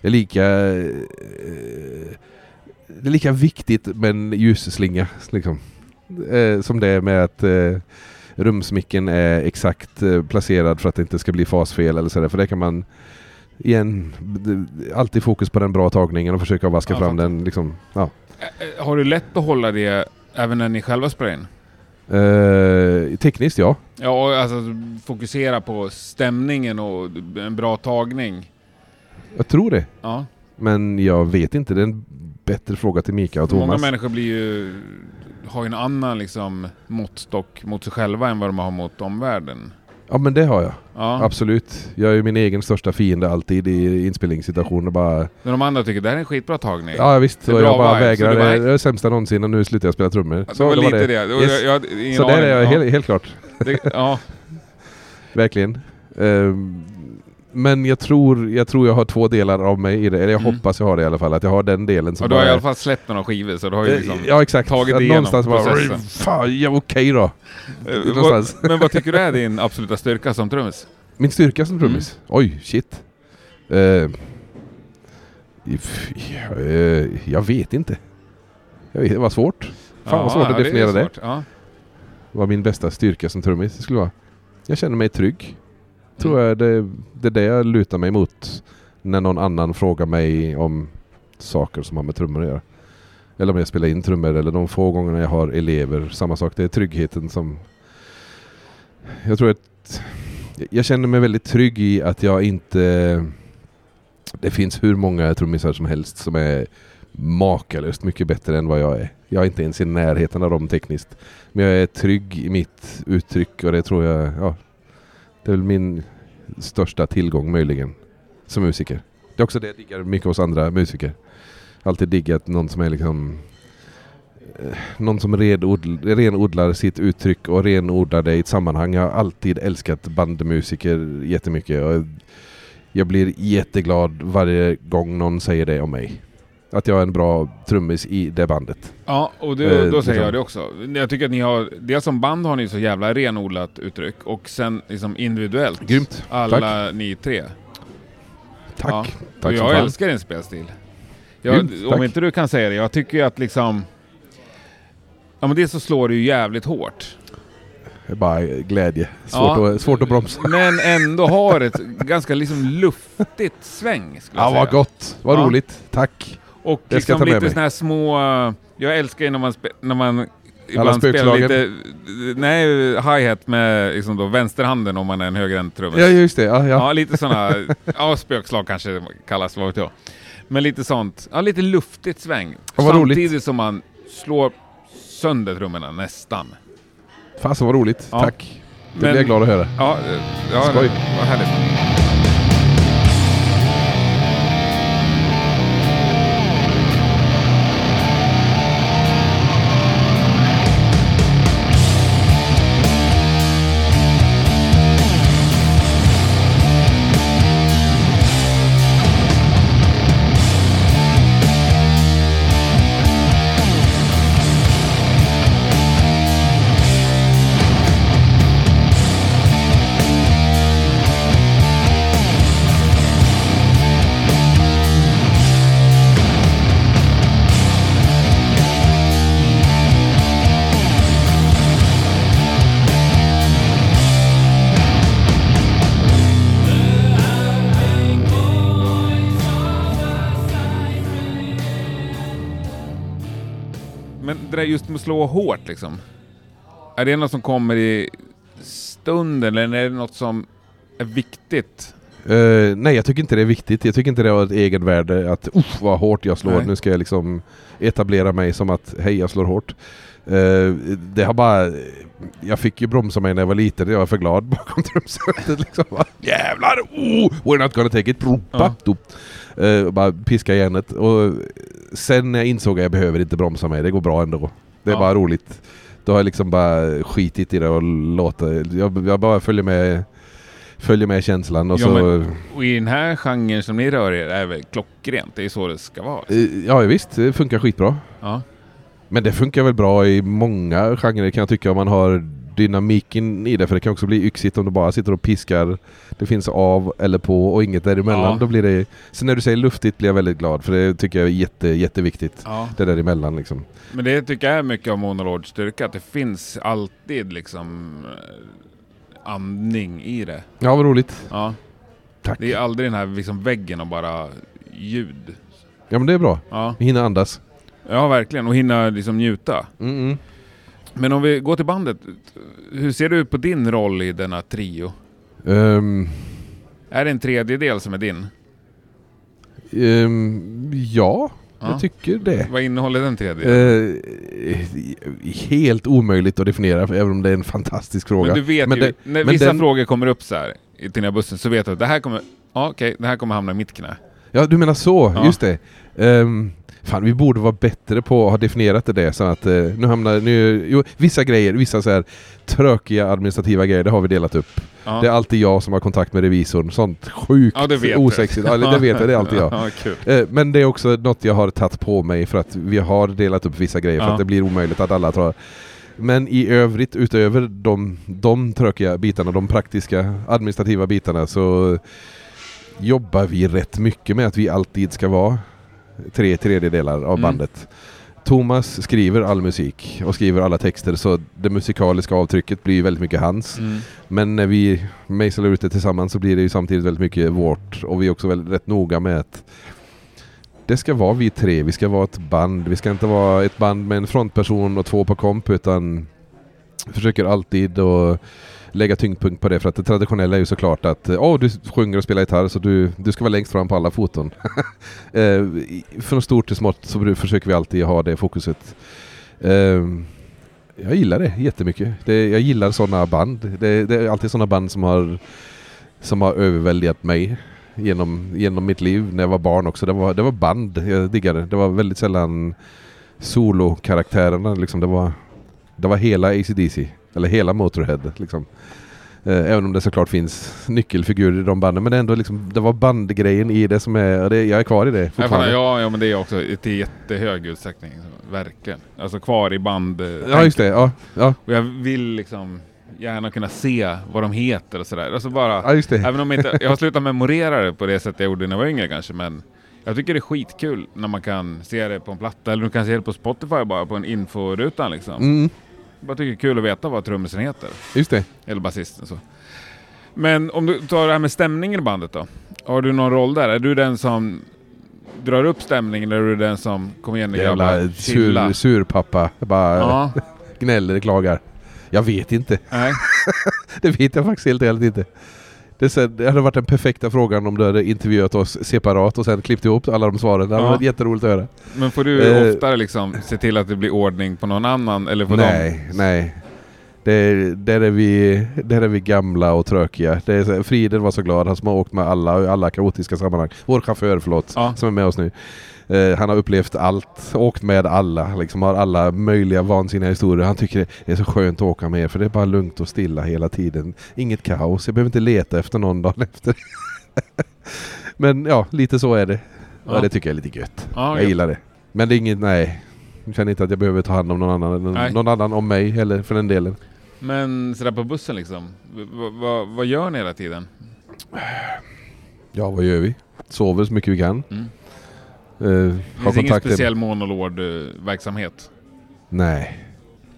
är lika eh, det är lika viktigt med en ljusslinga liksom. eh, som det är med att eh, rumsmicken är exakt placerad för att det inte ska bli fasfel eller sådär. För det kan man igen, alltid fokus på den bra tagningen och försöka vaska Ja, fram den. Liksom, ja. Har du lätt att hålla det även när ni själva spelar in? Eh, tekniskt ja. Ja, och alltså fokusera på stämningen och en bra tagning. Jag tror det. Ja. Men jag vet inte. Det är en bättre fråga till Mika och Många Thomas. människor blir ju, har ju en annan liksom, måttstock mot sig själva än vad de har mot omvärlden. Ja men det har jag. Ja. Absolut. Jag är ju min egen största fiende alltid i inspelningssituationer. Bara, När de andra tycker det här är en skitbra tagning. ja visst, Det och jag bara vibe, så vägrar. Det är det sämsta någonsin och nu slutar jag spela trummor. det var det lite det. Och Yes. Jag, jag, Så där är jag ja. helt, helt klart. Det, ja. Verkligen. Ehm, men jag tror, jag tror jag har två delar av mig i det. Eller jag Mm. hoppas jag har det i alla fall. Att jag har den delen som Och du har bara i alla fall släppt några skivor så du har ju liksom... Eh, Ja exakt. tagit Att någonstans bara, processen. fan, ja okej då. Eh, någonstans. men vad tycker du är din absoluta styrka som trummis? Min styrka som trummis? Oj, shit. If- eh, jag vet inte. Jag vet, det var svårt. Fan vad svårt att ja, definiera det. svårt. Ja. Vad min bästa styrka som trummis skulle vara. Jag känner mig trygg. Tror jag det, det är det jag lutar mig mot när någon annan frågar mig om saker som har med trummor att göra. Eller om jag spelar in trummor eller de få gångerna jag har elever. Samma sak, det är tryggheten som... Jag tror att... Jag känner mig väldigt trygg i att jag inte... Det finns hur många trummisar som helst som är makalöst mycket bättre än vad jag är. Jag är inte ens i närheten av dem tekniskt. Men jag är trygg i mitt uttryck och det tror jag... Ja, det är väl min största tillgång möjligen som musiker. Det är också det jag diggar mycket hos andra musiker. Alltid diggat någon som är liksom eh, någon som renodl, renodlar sitt uttryck och renodlar det i ett sammanhang. Jag har alltid älskat bandmusiker jättemycket. Och jag blir jätteglad varje gång någon säger det om mig. Att jag är en bra trummis i det bandet. Ja, och det, Eh, då säger liksom. jag det också. Jag tycker att ni har, dels som band har ni så jävla renodlat uttryck och sen liksom individuellt. Grymt. Alla ni tre. Tack. Ja. Tack och jag fan. älskar din spelstil. Jag, Grymt, om tack. inte du kan säga det, jag tycker ju att liksom... Ja men det så slår det ju jävligt hårt. Det är bara glädje. Svårt, Ja. att, svårt att bromsa. Men ändå har ett ganska liksom luftigt sväng Ja, vad gott. Vad Ja. roligt. Tack. Och Det liksom lite såna här små... uh, Jag älskar ju när man, spe, när man ibland spelar lite... Nej, hi-hat med liksom då vänsterhanden om man är en högerhänt trummis. Ja, just det. Ja, ja. Ja, lite sådana, ja spökslag kanske det kallas, vad vet jag. Men lite sånt, ja lite luftigt sväng. Ja, vad roligt. Samtidigt som man slår sönder trummorna nästan. Fasen vad roligt. Ja. Tack. Det blir jag glad att höra. Ja, eh, ja Skoj. vad härligt. Det just med att slå hårt liksom. Är det något som kommer i stunden eller är det något som är viktigt? Eh, nej, jag tycker inte det är viktigt. Jag tycker inte det har ett egenvärde att uff vad hårt jag slår. Nej. Nu ska jag liksom etablera mig som att hej, jag slår hårt. Eh, det har bara... Jag fick ju bromsa mig när jag var liten. Jag var för glad bakom trumsetet. Liksom. Bara, Jävlar! Oh, we're not gonna take it! Propa, Ja. Eh, bara piska järnet. Och sen när jag insåg att jag behöver inte bromsa mig. Det går bra ändå. Det är Ja. bara roligt. Då har jag liksom bara skitit i det och låter... Jag, jag bara följer med Följer med känslan och Ja, så... men- Och i den här genren som ni rör er är väl klockrent? Det är så det ska vara? Eh, Ja visst, det funkar skitbra. Ja. Men det funkar väl bra i många genrer kan jag tycka om man har dynamiken i det. För det kan också bli yxigt om du bara sitter och piskar. Det finns av eller på och inget däremellan. Ja. Då blir det... Sen när du säger luftigt blir jag väldigt glad för det tycker jag är jätte, jätteviktigt. ja. Det däremellan liksom. Men det tycker jag är mycket av Monolords styrka, att det finns alltid liksom eh, andning i det. Ja vad roligt. Ja. Tack. Det är aldrig den här liksom väggen och bara ljud. Ja men det är bra. Ja, Vi hinner andas. Ja verkligen. Och hinna liksom njuta. Mm. Men om vi går till bandet. Hur ser du på din roll i denna trio? Ehm, Är det en tredjedel som är din? ehm, ja, Ja. jag tycker det. Vad innehåller den tredjedelen? Eh, helt omöjligt att definiera, även om det är en fantastisk fråga. Men du vet Men ju, det- när vissa den- frågor kommer upp så här i till den här bussen så vet du att det här kommer, ja okej, det här kommer hamna i mitt knä. Ja, du menar så. Ja. Just det. Um, fan, vi borde vara bättre på att ha definierat det så att eh, nu hamnar... Nu, jo, vissa grejer, vissa så här trökiga administrativa grejer, det har vi delat upp. Ja. Det är alltid jag som har kontakt med revisorn. Sånt sjukt Ja, det osexigt. Ja, det vet jag, det är alltid jag. Ja. Eh, Men det är också något jag har tagit på mig för att vi har delat upp vissa grejer för att det blir omöjligt att alla tar... Men i övrigt, utöver de, de tråkiga bitarna, de praktiska administrativa bitarna så jobbar vi rätt mycket med att vi alltid ska vara tre tredjedelar av Mm. bandet. Thomas skriver all musik och skriver alla texter så det musikaliska avtrycket blir väldigt mycket hans. Mm. Men när vi mejslar ut det tillsammans så blir det ju samtidigt väldigt mycket vårt och vi är också väldigt rätt noga med att det ska vara vi tre, vi ska vara ett band. Vi ska inte vara ett band med en frontperson och två på komp utan försöker alltid att lägga tyngdpunkt på det för att det traditionella är ju såklart att eh, åh du sjunger och spelar gitarr så du, du ska vara längst fram på alla foton. eh, från stort till smått så försöker vi alltid ha det fokuset. Eh, jag gillar det jättemycket. Det, jag gillar sådana band. Det, det är alltid sådana band som har, som har överväldigat mig genom, genom mitt liv när jag var barn också. Det var, det var band jag diggade. Det var väldigt sällan solokaraktärerna. Liksom. Det, var, det var hela ACDC. Eller hela Motorhead. Liksom. Eh, även om det såklart finns nyckelfigurer i de banden. Men det, är ändå liksom, det var bandgrejen i det som är... Det, jag är kvar i det fortfarande. ja, ja, men det är också till jättehög utsträckning. Verkligen. Alltså kvar i band. eh, Ja, just det. Ja, ja, Och jag vill liksom gärna kunna se vad de heter och sådär. Alltså bara, ja just det. även om jag inte, jag har slutat memorera det på det sätt jag gjorde när jag var yngre kanske, men jag tycker det är skitkul när man kan se det på en platta, eller du kan se det på Spotify bara på en inforuta liksom. Mm, bara tycker det är kul att veta vad trummisen heter, just det. eller basisten så. Men om du tar det här med stämningen i bandet då? Har du någon roll där? Är du den som drar upp stämningen eller är du den som, kom igen Jävla sur, surpappa. Bara Ja, gnäller, klagar. Jag vet inte. nej. Det vet jag faktiskt helt enkelt inte. Det, så, det hade varit den perfekta frågan om du hade intervjuat oss separat och sen klippt ihop alla de svaren. Det hade varit jätteroligt att höra. Men får du Eh. oftare liksom se till att det blir ordning på någon annan eller på dem? Nej, nej. Det, där, är vi, där är vi gamla och trökiga. Det är, Friden var så glad, han som har åkt med alla i alla kaotiska sammanhang. Vår chaufför, förlåt, Ja. som är med oss nu. Eh, han har upplevt allt, åkt med alla, liksom har alla möjliga vansinniga historier. Han tycker det är så skönt att åka med er för det är bara lugnt och stilla hela tiden. Inget kaos, jag behöver inte leta efter någon dag efter. Men ja, lite så är det. Ja. Ja. det tycker jag är lite gött. Ja, jag gött. gillar det. Men det är inget, nej. Jag känner inte att jag behöver ta hand om någon annan, Nej. någon annan om mig heller för den delen. Men sådär på bussen liksom, v- vad gör ni hela tiden? Ja, vad gör vi? Sover så mycket vi kan. Mm. Uh, Det finns ingen speciell monolod-verksamhet? Nej.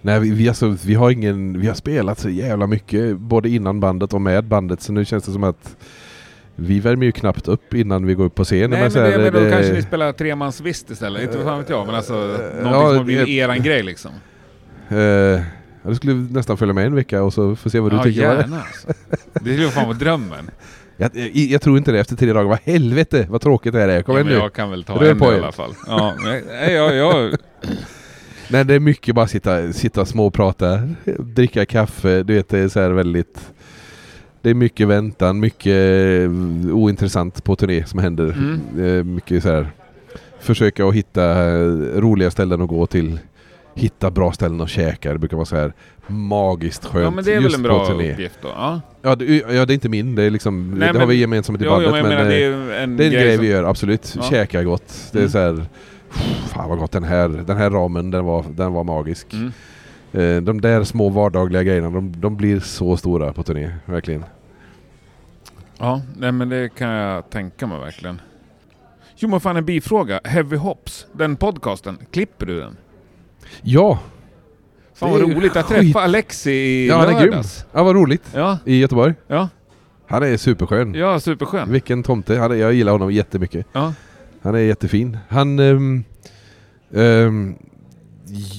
Nej, vi, vi, alltså, vi har ingen... Vi har spelat så jävla mycket, både innan bandet och med bandet, så nu känns det som att vi värmer ju knappt upp innan vi går upp på scen. Nej men, så här, det, men då det- kanske ni spelar tremansvist istället? Inte vad fan vet jag, men alltså någonting ja, som har blivit eran grej liksom. eh, ja, du skulle nästan följa med en vecka och så får se vad du Ja tycker. gärna alltså. Det skulle fan vara drömmen. Jag, jag, jag tror inte det efter tre dagar. Vad helvete vad tråkigt det här är. Kom Ja, igen nu. jag kan väl ta Rör en på i alla fall. Ja, men, nej, jag, jag, Nej det är mycket bara sitta, sitta småprata, dricka kaffe, du vet det är så här väldigt Det är mycket väntan, mycket eh, ointressant på turné som händer. Mm. Eh, Mycket så här Försöka att hitta eh, roliga ställen att gå till Hitta bra ställen att käka, det brukar vara så här magiskt skönt ja men det är väl en bra uppgift då? Ja, Ja det, ja det är inte min, det är liksom Nej, Det har men- vi gemensamt i bandet jag men, menar det eh, är ju en, det är en grej som, vi gör, absolut. Ja. Käka gott. Det är Mm. så här Fan vad gott den här, den här ramen, den var, den var magisk. Mm. Eh, De där små vardagliga grejerna, de, de blir så stora på turné. Verkligen. Ja, nej men det kan jag tänka mig verkligen. Jo men fan en bifråga. Heavy Hops, den podcasten, klipper du den? Ja! Fan vad roligt, jag träffade Alexi i Ja, han är grym. lördags. Ja, vad roligt. Ja, I Göteborg. ja, Han är superskön. ja superskön. Vilken tomte. Han är, jag gillar honom jättemycket. Ja. Han är jättefin. Han... ehm, ehm,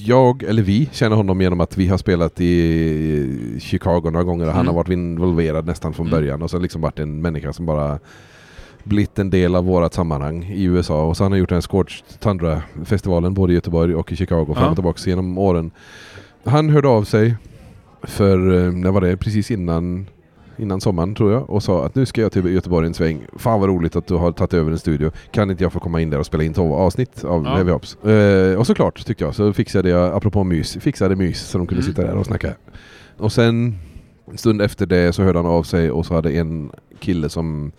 jag, eller vi, känner honom genom att vi har spelat i Chicago några gånger och han Mm. har varit involverad nästan från Mm. början och så liksom varit en människa som bara blivit en del av vårat sammanhang i USA och så har han gjort den här Scorched Tundra-festivalen både i Göteborg och i Chicago fram Ja. och tillbaka genom åren. Han hörde av sig för, eh, när var det? Precis innan innan sommaren tror jag och sa att nu ska jag till Göteborg en sväng. Fan vad roligt att du har tagit över en studio. Kan inte jag få komma in där och spela in 12 avsnitt av Ja. Heavy Hops? Eh, och såklart tyckte jag, så fixade jag, apropå mys, fixade mys så de kunde Mm. sitta där och snacka. Och sen en stund efter det så hörde han av sig och så hade en kille som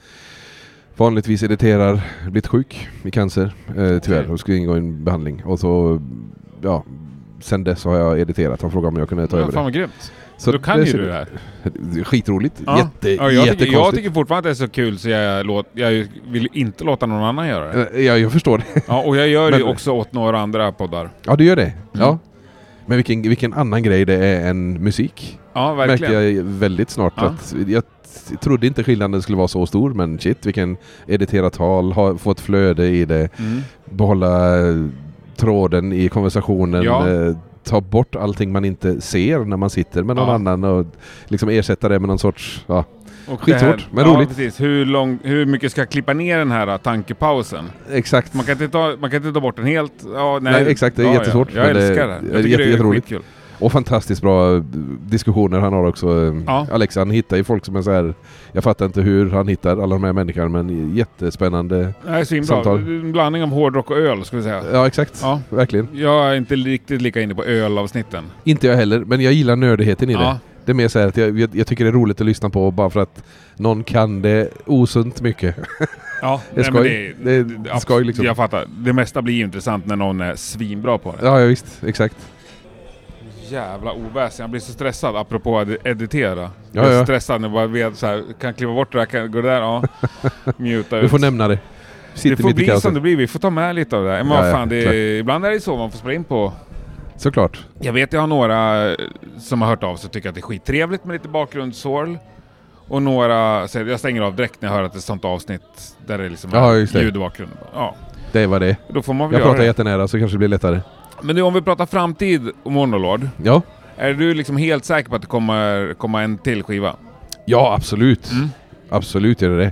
vanligtvis editerar blivit sjuk i cancer eh, tyvärr och skulle ingå i en behandling. Och så, ja, sen dess har jag editerat. Han frågade om jag kunde ta Ja, över fan det. vad grymt. Så Då kan det ju du det här. det är Skitroligt. Ja. Jätte, Ja, jag, tycker, jag tycker fortfarande att det är så kul så jag, låt, jag vill inte låta någon annan göra det. Eh, Ja, jag förstår det. Ja, och jag gör det Men- också åt några andra poddar. Ja, du gör det. Mm. Ja. Men vilken, vilken annan grej det är än musik. Ja, Märkte verkligen. jag väldigt snart. Ja. Att jag trodde inte skillnaden skulle vara så stor, men shit vilken editera tal, ha, få ett flöde i det, Mm. behålla eh, tråden i konversationen, Ja. eh, ta bort allting man inte ser när man sitter med någon Ja. annan och liksom ersätta det med någon sorts, ja, Och Skitsvårt, men ja, roligt. Precis. Hur, lång, hur mycket ska jag klippa ner den här uh, tankepausen? exakt. Man kan inte ta, man kan inte ta bort den helt. Ja, nej. Nej, exakt, det är ja, jättesvårt, Ja. Jag det- älskar det. Jag tycker jätte- det är jätteroligt. skitkul. Och fantastiskt bra eh, diskussioner han har också. eh, Ja. Alex han hittar ju folk som är så här. Jag fattar inte hur han hittar alla de här människorna men jättespännande. Det är svinbra. Samtal. En blandning av hårdrock och öl, skulle jag säga. Ja exakt, Ja. verkligen. Jag är inte riktigt lika inne på ölavsnitten. Inte jag heller, men jag gillar nördigheten i det. Ja. Det är mer så att jag, jag, jag tycker det är roligt att lyssna på bara för att någon kan det osunt mycket. Ja, Det är nej, skoj. Det är absolut, skoj liksom. Jag fattar. Det mesta blir ju intressant när någon är svinbra på det. Ja, ja visst. Exakt. Jävla oväsen, jag blir så stressad apropå att editera. Jag Ja, är ja. stressad när jag bara vet så här, kan kliva bort det där, kan gå där, ja. Muta Du ut. får nämna det. det Sitter får mitt i bli kaoset. som det blir, vi får ta med lite av det. Men Ja, ja, fan, det är, ibland är det så man får spela in på. Såklart. Jag vet jag har några eh, som har hört av sig och tycker att det är skittrevligt med lite bakgrundssorl. Och några säger jag stänger av direkt när jag hör att det är ett sånt avsnitt där det liksom Ja, är det. ljud i bakgrunden. Ja, Det var det. då får man väl Jag pratar det. jättenära så kanske det blir lättare. Men du, om vi pratar framtid och Monolord. Ja. Är du liksom helt säker på att det kommer komma en till skiva? Ja, absolut. Mm. Absolut gör det det.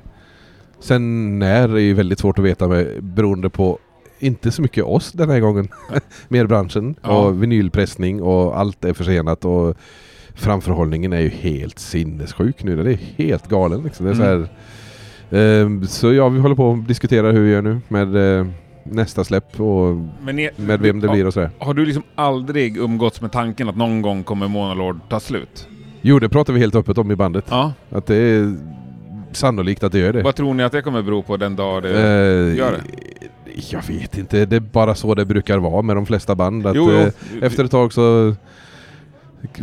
Sen när är ju väldigt svårt att veta med, beroende på inte så mycket oss den här gången. Mer branschen Ja. och vinylpressning och allt är försenat och framförhållningen är ju helt sinnessjuk nu. Det är helt galen liksom. Det är så, Mm. här, Ehm, så ja, vi håller på att diskutera hur vi gör nu med eh, nästa släpp och Men är, med vem det blir och sådär. Har du liksom aldrig umgåtts med tanken att någon gång kommer Monolord ta slut? Jo, det pratar vi helt öppet om i bandet. Ja. Att det är sannolikt att det gör det. Vad tror ni att det kommer bero på den dag det... Eh, gör det? Jag vet inte, det är bara så det brukar vara med de flesta band. Att, jo, eh, jo. Efter ett tag så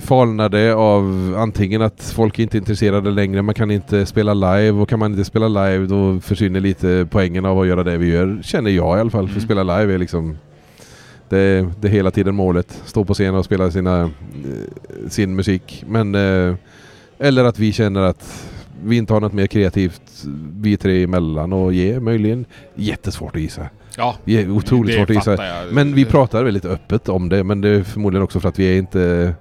falnar det av antingen att folk inte är intresserade längre, man kan inte spela live och kan man inte spela live då försvinner lite poängen av att göra det vi gör. Känner jag i alla fall. För Mm. att spela live är liksom det, det är hela tiden målet. Stå på scen och spela sina, eh, sin musik. Men eh, eller att vi känner att vi inte har något mer kreativt vi tre emellan och ge möjligen. Jättesvårt att gissa. Ja, Vi är otroligt svårt att gissa. jag. Men vi pratar väldigt öppet om det. Men det är förmodligen också för att vi är inte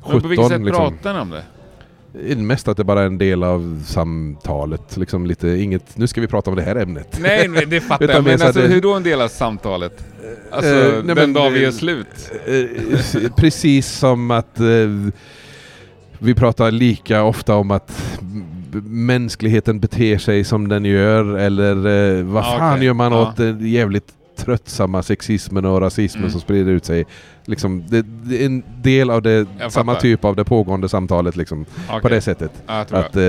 17 Men på vilket sätt liksom. pratar ni om det? Mest att det bara är en del av samtalet. Liksom lite, inget, nu ska vi prata om det här ämnet. Nej, men det fattar jag. Men alltså, det- hur då en del av samtalet? Alltså, Eh, nej, den men dag vi det- är slut? Eh, Precis som att eh, vi pratar lika ofta om att mänskligheten beter sig som den gör eller eh, vad Ja, fan okej. gör man Ja. åt den jävligt tröttsamma sexismen och rasismen Mm. som sprider ut sig. Liksom, det, det är en del av det, samma typ av det pågående samtalet liksom, på Okej. det sättet. Ja, Att eh,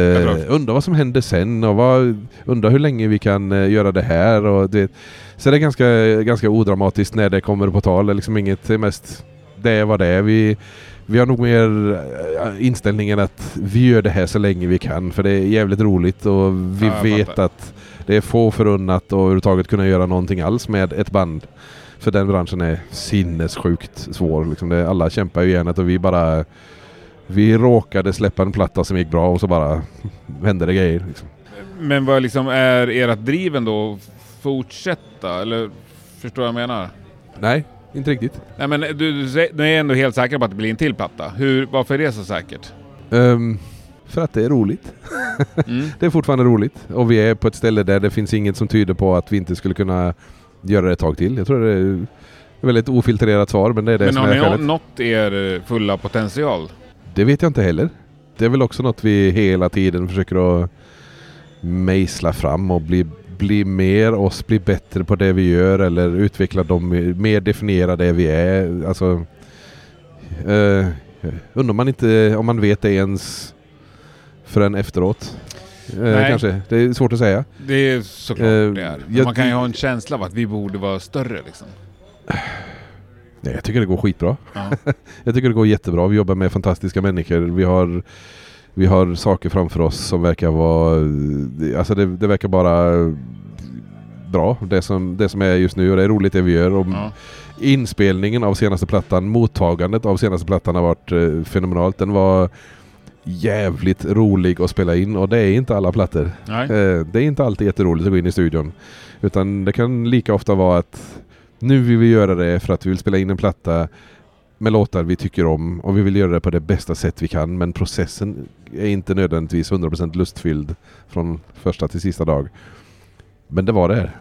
undra vad som händer sen och vad, undra hur länge vi kan eh, göra det här. Och det, så det är ganska, ganska odramatiskt när det kommer på tal. Det är liksom inget, mest det är vad det är. Vi, vi har nog mer eh, inställningen att vi gör det här så länge vi kan för det är jävligt roligt och vi Ja, jag vet fattar. att det är få förunnat att överhuvudtaget kunna göra någonting alls med ett band. För den branschen är sinnessjukt svår. Liksom det, alla kämpar ju järnet och vi bara... Vi råkade släppa en platta som gick bra och så bara hände det grejer. Liksom. Men vad liksom är ert driven då? Fortsätta? Eller förstår du vad jag menar? Nej, inte riktigt. Nej men du, du, du är ändå helt säker på att det blir en till platta. Hur, varför är det så säkert? Ehm, för att det är roligt. Mm. Det är fortfarande roligt. Och vi är på ett ställe där det finns inget som tyder på att vi inte skulle kunna göra det ett tag till. Jag tror det är väldigt ofiltrerat svar men det är det Men som har är ni skälet. nått er eh, fulla potential? Det vet jag inte heller. Det är väl också något vi hela tiden försöker att mejsla fram och bli, bli mer oss, bli bättre på det vi gör eller utveckla dem, mer definiera det vi är. Alltså, eh, undrar man inte om man vet det ens förrän efteråt. Eh, kanske. Det är svårt att säga. Det är såklart Eh, det är. jag- Man kan ju ha en känsla av att vi borde vara större liksom. Nej, jag tycker det går skitbra. Ja. Jag tycker det går jättebra. Vi jobbar med fantastiska människor. Vi har, vi har saker framför oss som verkar vara... Alltså det, det verkar bara bra. Det som, det som är just nu och det är roligt det vi gör. Och Ja. Inspelningen av senaste plattan, mottagandet av senaste plattan har varit eh, fenomenalt. Den var jävligt rolig att spela in och det är inte alla plattor. Nej. Eh, Det är inte alltid jätteroligt att gå in i studion. Utan det kan lika ofta vara att nu vill vi göra det för att vi vill spela in en platta med låtar vi tycker om och vi vill göra det på det bästa sätt vi kan men processen är inte nödvändigtvis 100% lustfylld från första till sista dag. Men det var det.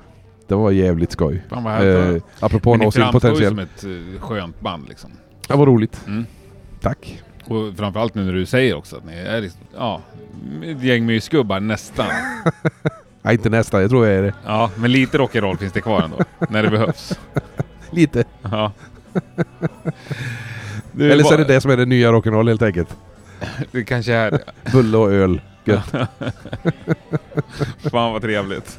Det var jävligt skoj. Fan vad. Eh, apropå Men ni nå sin framstår ju potential. som ett eh, skönt band liksom. Det var roligt. Mm. Tack. Och framförallt nu när du säger också att ni är liksom, ja, ett gäng mysgubbar nästan. Nej, inte nästa. Jag tror jag är det. Ja, men lite rock'n'roll finns det kvar ändå. när det behövs. Lite. Ja. Eller så är det det som är det nya rock'n'roll helt enkelt. Det kanske är det. Bulle och öl. Gött. Fan vad trevligt.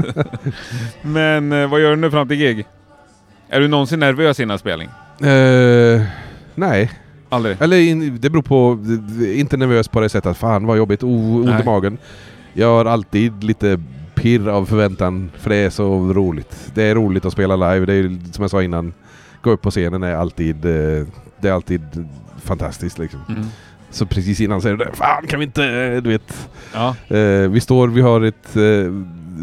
Men eh, vad gör du nu fram till gig? Är du någonsin nervös innan spelning? Eh, nej, Aldrig? eller in, det beror på, inte nervös på det sättet att fan vad jobbigt, ont i magen. Jag har alltid lite pirr av förväntan, för det är så roligt. Det är roligt att spela live, det är som jag sa innan, gå upp på scenen är alltid, eh, det är alltid fantastiskt liksom. Mm. Så precis innan säger du fan kan vi inte, eh, du vet. Ja. Eh, vi står, vi har ett, eh,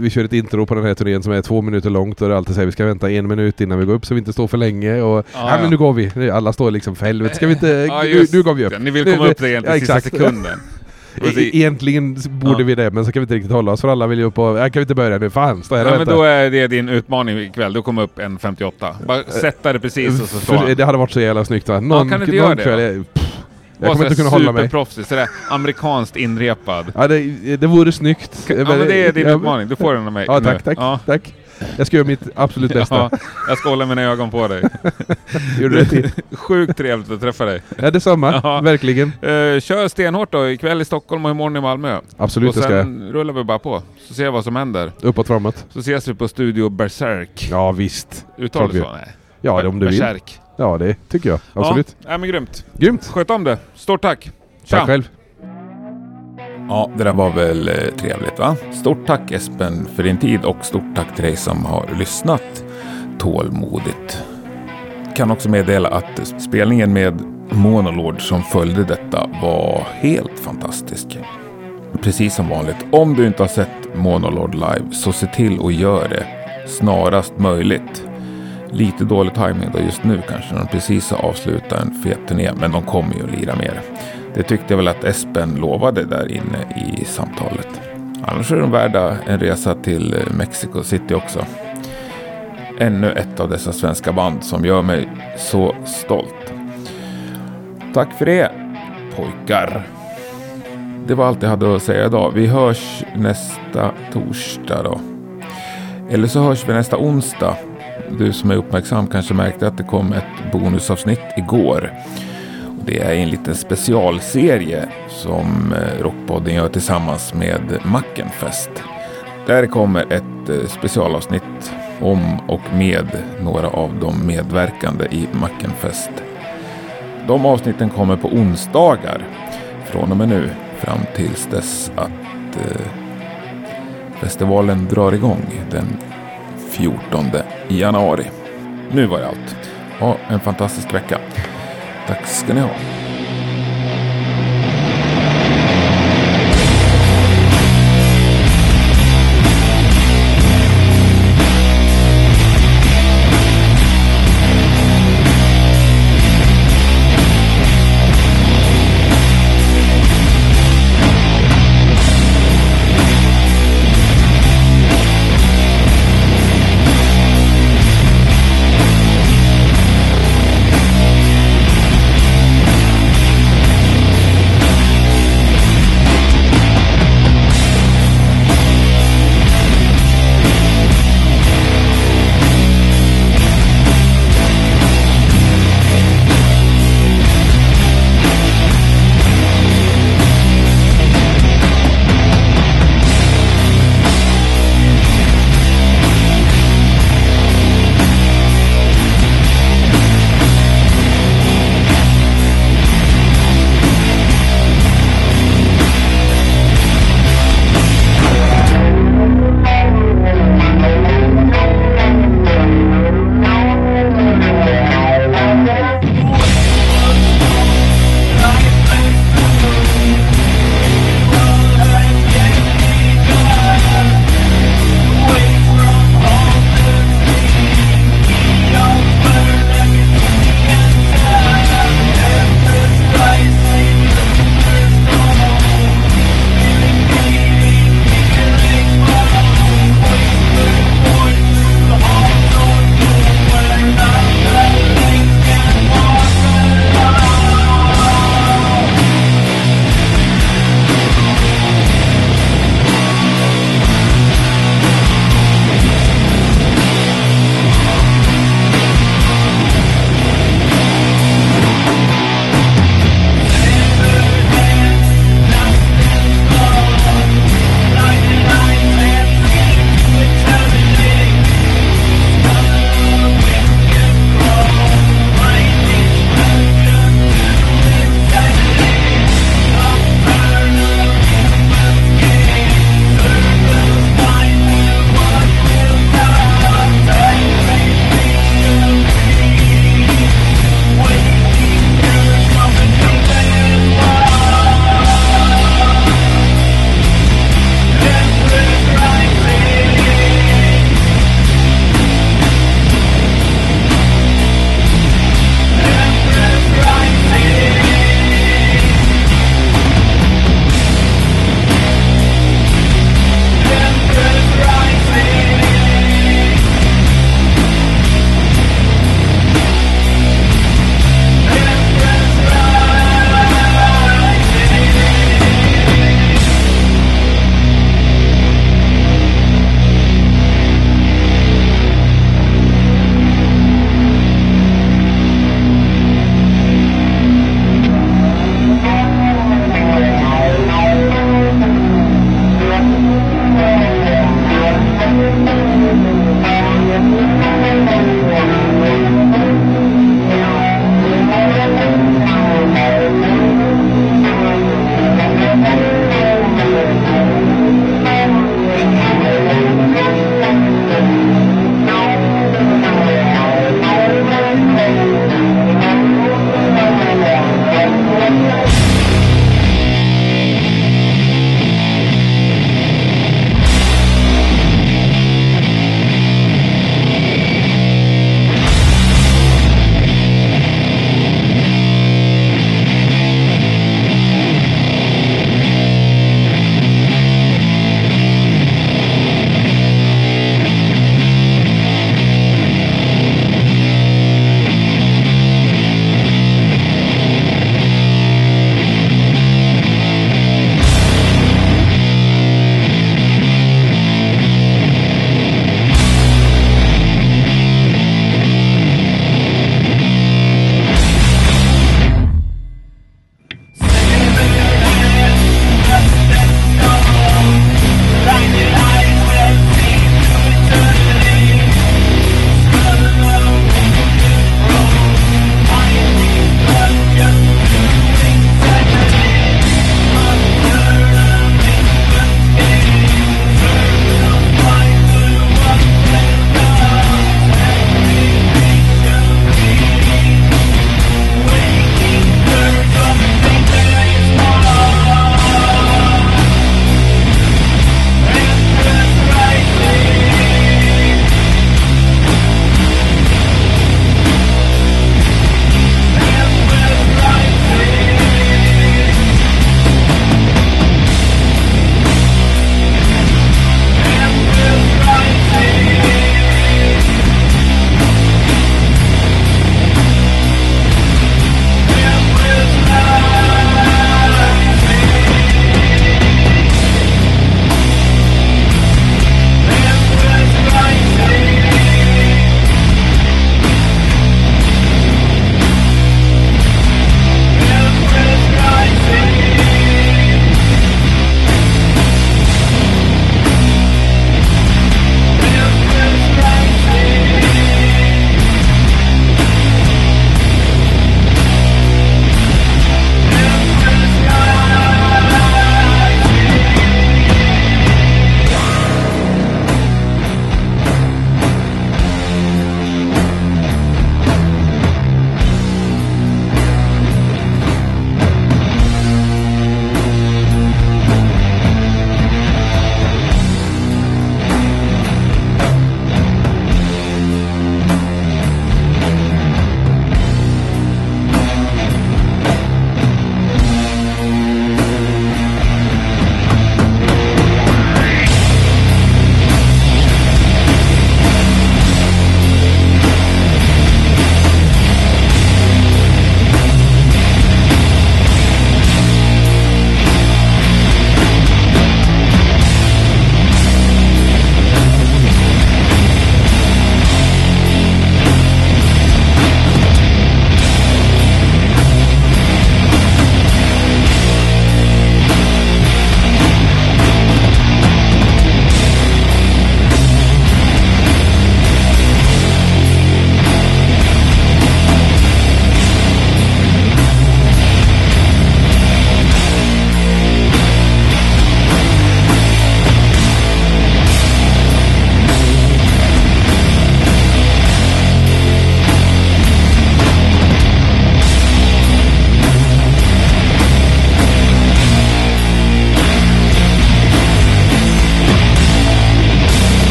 vi kör ett intro på den här turnén som är två minuter långt och det är alltid säger vi ska vänta en minut innan vi går upp så vi inte står för länge och Ja, ja, ja. men nu går vi. Alla står liksom för helvete, ska vi inte, Ja, nu, nu går vi upp. det. Ni vill komma nu- upp till egentligen ja, sista sekunden. E- Egentligen borde Ja. vi det, men så kan vi inte riktigt hålla oss för alla vill ju upp och, ja, kan vi inte börja nu? Fan, stå här Ja, men vänta. då är det din utmaning ikväll. Du kommer upp en 58. Bara sätta det precis och så står han. det hade varit så jävla snyggt va? Någon, kan du inte någon göra det, kväll? Jag, jag kommer inte kunna hålla mig. Superproffsig, sådär amerikanskt inrepad. Ja, det, det vore snyggt. Ja men det är din Ja, utmaning, du får den av mig. Ja, tack, tack, Ja. tack. Jag ska göra mitt absolut bästa. Ja, jag ska hålla mina ögon på dig. Gjorde det? Sjukt trevligt att träffa dig. Ja, detsamma. Ja. Verkligen. Uh, kör stenhårt då, ikväll i Stockholm och imorgon i Malmö. Absolut, och det ska jag. sen rullar vi bara på, så ser vi vad som händer. Uppåt, framåt. Så ses vi på Studio Berserk. Ja, visst. Uttalar du så? Nej. Ja, om du vill. Berserk. Ja, det tycker jag. Absolut. Ja, nej, men grymt. Grymt. Sköt om det. Stort tack. Tack själv. Ja, det där var väl eh, trevligt va? Stort tack Espen för din tid och stort tack till dig som har lyssnat tålmodigt. Kan också meddela att spelningen med Monolord som följde detta var helt fantastisk. Precis som vanligt, om du inte har sett Monolord live så se till att göra det snarast möjligt. Lite dålig timing då just nu kanske när de precis har avslutat en fet turné, men de kommer ju att lira mer. Det tyckte jag väl att Espen lovade där inne i samtalet. Annars är de värda en resa till eh, Mexico City också. Ännu ett av dessa svenska band som gör mig så stolt. Tack för det, pojkar. Det var allt jag hade att säga idag. Vi hörs nästa torsdag då. Eller så hörs vi nästa onsdag. Du som är uppmärksam kanske märkte att det kom ett bonusavsnitt igår. Det är en liten specialserie som eh, Rockpodden gör tillsammans med Mackenfest. Där kommer ett eh, specialavsnitt om och med några av de medverkande i Mackenfest. De avsnitten kommer på onsdagar från och med nu fram tills dess att eh, festivalen drar igång den 14 januari. Nu var det allt. Ha en fantastisk vecka. Tack ska ni ha.